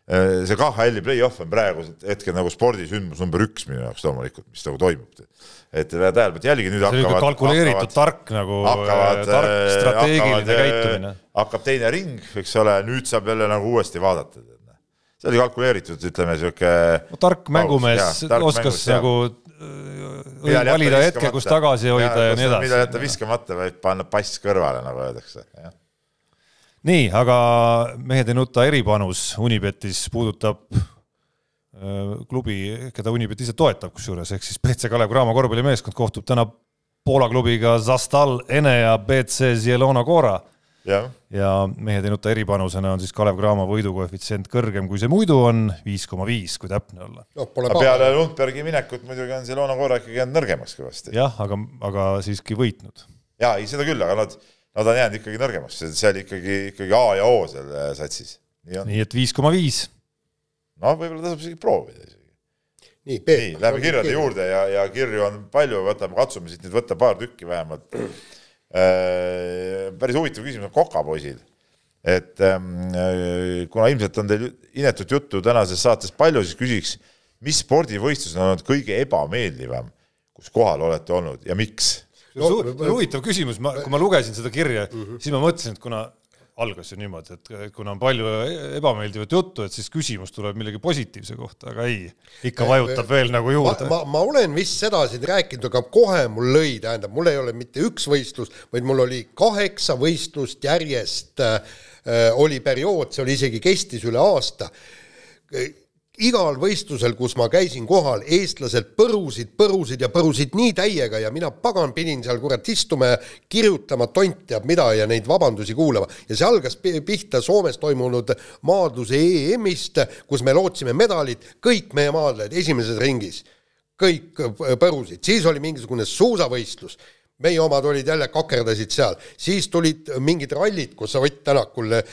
see KHL-i play-off on praegu hetkel nagu spordisündmus number üks minu jaoks loomulikult, mis nagu toimub. et tähendab, et jällegi nüüd see hakkavad. kalkuleeritud hakkavad, tark nagu tark strateegiline hakkavad, käitumine. hakkab teine ring, eks ole, nüüd saab jälle nagu uuesti vaadata. See oli kalkuleeritud, ütleme sihuke. tark mängumees oskas mängus, nagu valida hetke, kus tagasi hoida ja, ja nii edasi. millal jätta viskamata, vaid panna pass kõrvale, nagu öeldakse. nii, aga mehed ei nuta eripanus Unibetis puudutab klubi, keda Unibet ise toetab, kusjuures ehk siis BC Kalev Cramo korvpallimeeskond kohtub täna Poola klubiga Zastal Enea BC Zielona Cora ja, ja mehed ei nuta eripanusena on siis Kalev Cramo võidukoefitsient kõrgem, kui see muidu on, viis koma viis, kui täpne olla no,. peale Lundbergi minekut muidugi on Zielona Cora ikkagi jäänud nõrgemaks kõvasti. jah, aga, aga siiski võitnud. jaa, ei seda küll, aga nad, nad on jäänud ikkagi nõrgemaks, seal ikkagi, ikkagi A ja O seal äh, satsis. nii on. nii et viis koma viis. noh, võib-olla tasub isegi proovida isegi nii, nii, läheme kirjade juurde ja, ja kirju on palju, võtame, katsume siit nüüd võtta paar tükki vähemalt äh,. Päris huvitav küsimus on kokapoisil. et ähm, äh, kuna ilmselt on teil inetut juttu tänases saates palju, siis küsiks, mis spordivõistlus on olnud kõige ebameeldivam, kus kohal olete olnud ja miks? No, huvitav küsimus, ma, kui ma lugesin seda kirja mm, -hmm. siis ma mõtlesin, et kuna algas ju niimoodi, et kuna on palju ebameeldivat juttu, et siis küsimus tuleb millegi positiivse kohta, aga ei, ikka vajutab veel nagu juurde. ma, ma olen vist seda siin rääkinud, aga kohe mul lõi, tähendab, mul ei ole mitte üks võistlus, vaid mul oli kaheksa võistlust järjest äh, oli periood, see oli isegi kestis üle aasta igal võistlusel, kus ma käisin kohal, eestlased põrusid, põrusid ja põrusid nii täiega ja mina pagan pidin seal kurat istuma ja kirjutama tont teab mida ja neid vabandusi kuulama. ja see algas pihta Soomes toimunud maadluse EM-ist, kus me lootsime medalit, kõik meie maadlejad esimeses ringis, kõik põrusid, siis oli mingisugune suusavõistlus meie omad olid jälle, kakerdasid seal, siis tulid mingid rallid, kus Ott Tänakul äh,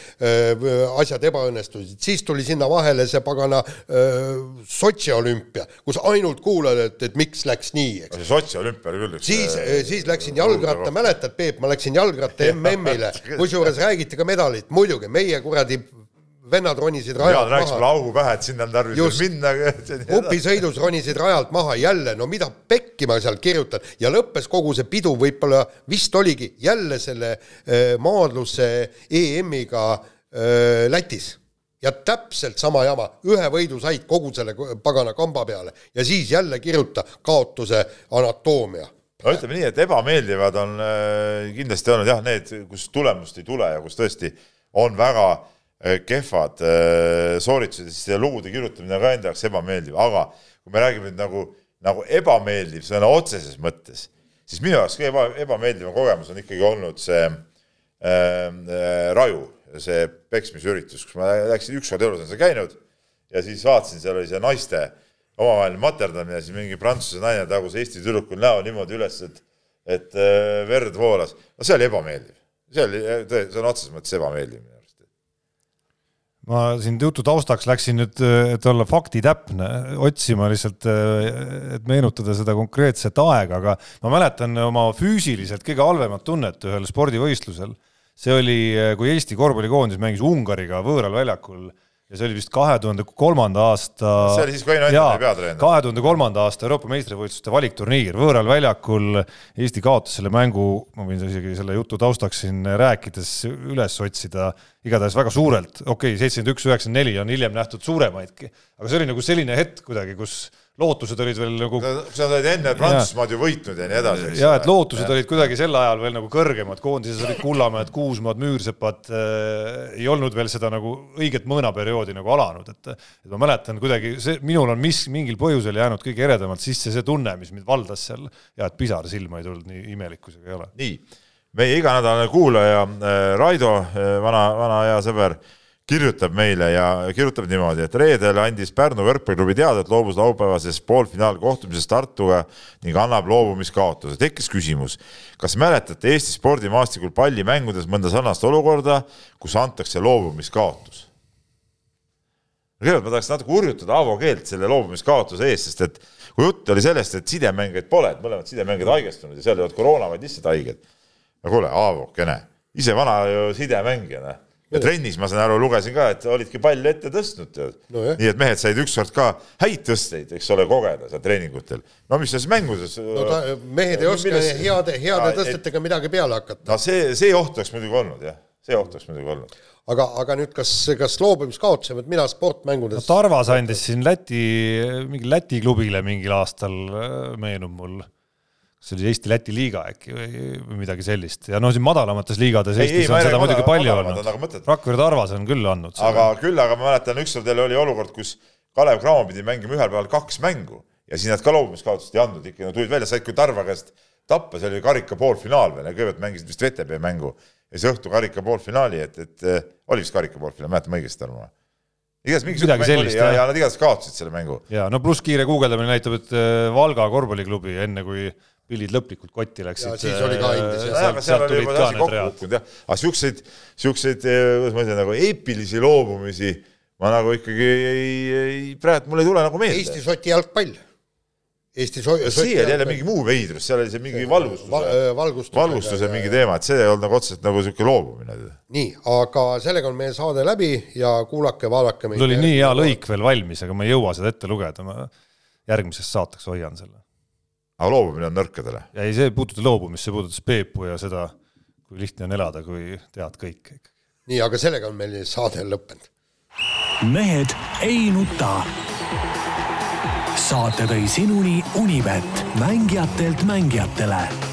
asjad ebaõnnestusid, siis tuli sinna vahele see pagana äh, Sotši olümpia, kus ainult kuulad, et, et miks läks nii, eks. see Sotši olümpia oli küll üks siis äh,, siis läksin jalgratta, mäletad, Peep, ma läksin jalgratta MM-ile, kusjuures räägiti ka medalit, muidugi, meie kuradi vennad ronisid rajalt Jaan, maha. augu pähe, et sinna on tarvis minna. upisõidus ronisid rajalt maha jälle, no mida pekki ma seal kirjutan. Ja lõppes kogu see pidu võib-olla vist oligi jälle selle maadluse EM-iga Lätis. Ja täpselt sama jama, ühe võidu said kogu selle pagana kamba peale. Ja siis jälle kirjuta kaotuse anatoomia. No ütleme nii, et ebameeldivad on kindlasti olnud. Jah, need, kus tulemust ei tule ja kus tõesti on väga Äh, kehvad äh, sooritused, siis see lugude kirjutamine on ka enda jaoks ebameeldiv, aga kui me räägime nüüd nagu, nagu ebameeldiv sõna otseses mõttes, siis minu jaoks kõige ebameeldivam kogemus on ikkagi olnud see äh, äh, Raju, see peksmisüritus, kus ma läksin ükskord elus olen seal käinud ja siis vaatasin, seal oli see naiste omavaheline materdamine, siis mingi prantsuse naine tagus Eesti tüdrukul näo niimoodi üles, et, et äh, verd voolas. no see oli ebameeldiv, see oli, sõna otseses mõttes ebameeldiv ma siin jutu taustaks läksin nüüd, et olla faktitäpne, otsima lihtsalt, et meenutada seda konkreetset aega, aga ma mäletan oma füüsiliselt kõige halvemat tunnet ühel spordivõistlusel. see oli, kui Eesti korvpallikoondis mängis Ungariga võõral väljakul ja see oli vist kahe tuhande kolmanda aasta. see oli siis, kui Aino Anton oli peatreener. kahe tuhande kolmanda aasta Euroopa meistrivõistluste valikturniir, võõral väljakul Eesti kaotas selle mängu, ma võin isegi selle jutu taustaks siin rääkides üles otsida, igatahes väga suurelt, okei okay,, seitsekümmend üks, üheksakümmend neli on hiljem nähtud suuremaidki, aga see oli nagu selline hetk kuidagi, kus lootused olid veel nagu sa olid enne Prantsusmaad ju võitnud ja nii edasi, ja et lootused ja. olid kuidagi sel ajal veel nagu kõrgemad, koondises olid Kullamäed, Kuusmaad, Müürsepad äh,, ei olnud veel seda nagu õiget mõõnaperioodi nagu alanud, et et ma mäletan kuidagi, see, minul on mis, mingil põhjusel jäänud kõige eredamalt sisse see tunne, mis mind valdas seal ja et pisar silma ei tulnud, nii imelikkusega ei ole. nii, meie iganädalane kuulaja äh, Raido äh,, vana, vana hea sõber äh,, kirjutab meile ja kirjutab niimoodi, et reedel andis Pärnu võrkpalliklubi teada, et loobus laupäevasest poolfinaalkohtumisest Tartuga ning annab loobumiskaotuse. tekkis küsimus, kas mäletate Eesti spordimaastikul pallimängudes mõnda sarnast olukorda, kus antakse loobumiskaotus? kõigepealt ma tahaks natuke hurjutada Aavo Keelt selle loobumiskaotuse eest, sest et kui jutt oli sellest, et sidemängijaid pole, et mõlemad sidemängijad haigestunud ja seal ei olnud koroona, vaid lihtsalt haiged. no kuule, Aavokene, ise vana sidemängijana ja trennis ma saan aru, lugesin ka, et olidki palli ette tõstnud, tead no,. nii et mehed said ükskord ka häid tõsteid, eks ole, kogeda seal treeningutel. no mis siis mängudes. no ta, mehed ei oska milles... heade, heade tõstetega midagi peale hakata. no see, see oht oleks muidugi olnud jah see oht oleks muidugi olnud aga, aga nüüd kas, kas loobumiskaotuse, vot mina sportmängudes no Tarvas andis siin Läti, mingi Läti klubile mingil aastal, meenub mul, see oli Eesti-Läti liiga äkki või, või midagi sellist ja noh, siin madalamates liigades ei, Eestis ei, on seda muidugi palju olnud. Rakvere Tarvas on küll andnud. aga küll, aga ma mäletan, ükskord jälle oli olukord, kus Kalev Cramo pidi mängima ühel päeval kaks mängu ja siis nad ka loobumiskaotust ei andnud, ikka no tulid välja, said küll Tarva käest tappa, see oli karika poolfinaal veel ja kõigepealt mängisid vist VTB mängu ja siis õhtu karika poolfinaali, et, et äh, oli vist karika poolfinaal, mäletan ma õigesti aru? igatahes mingi midagi sellist, ja, ja nad igatahes kaotasid selle mängu. ja no pluss kiire guugeldamine näitab, et äh, Valga korvpalliklubi enne kui pillid lõplikult kotti läksid. siis oli ka Indias jah. aga seal oli juba asi kokku kukkunud jah, aga siukseid, siukseid, kuidas ma ütlen, nagu eepilisi loobumisi ma nagu ikkagi ei, ei, praegu mul ei tule nagu meelde. Eesti soti jalgpall Eesti so-. see oli jälle mingi muu veidrus, seal oli see mingi valgustuse Val, valgustuse, valgustuse mingi teema, et see ei olnud nagu otseselt nagu niisugune loobumine. nii, aga sellega on meie saade läbi ja kuulake, vaadake mul oli nii hea lõik veel valmis, aga ma ei jõua seda ette lugeda, ma järgmiseks saateks hoian selle. Aga loobumine on nõrkadele? ei, see ei puuduta loobumist, see puudutas Peepu ja seda, kui lihtne on elada, kui tead kõik. nii, aga sellega on meil saade lõppenud. mehed ei nuta saate tõi sinuni Unibet, mängijatelt mängijatele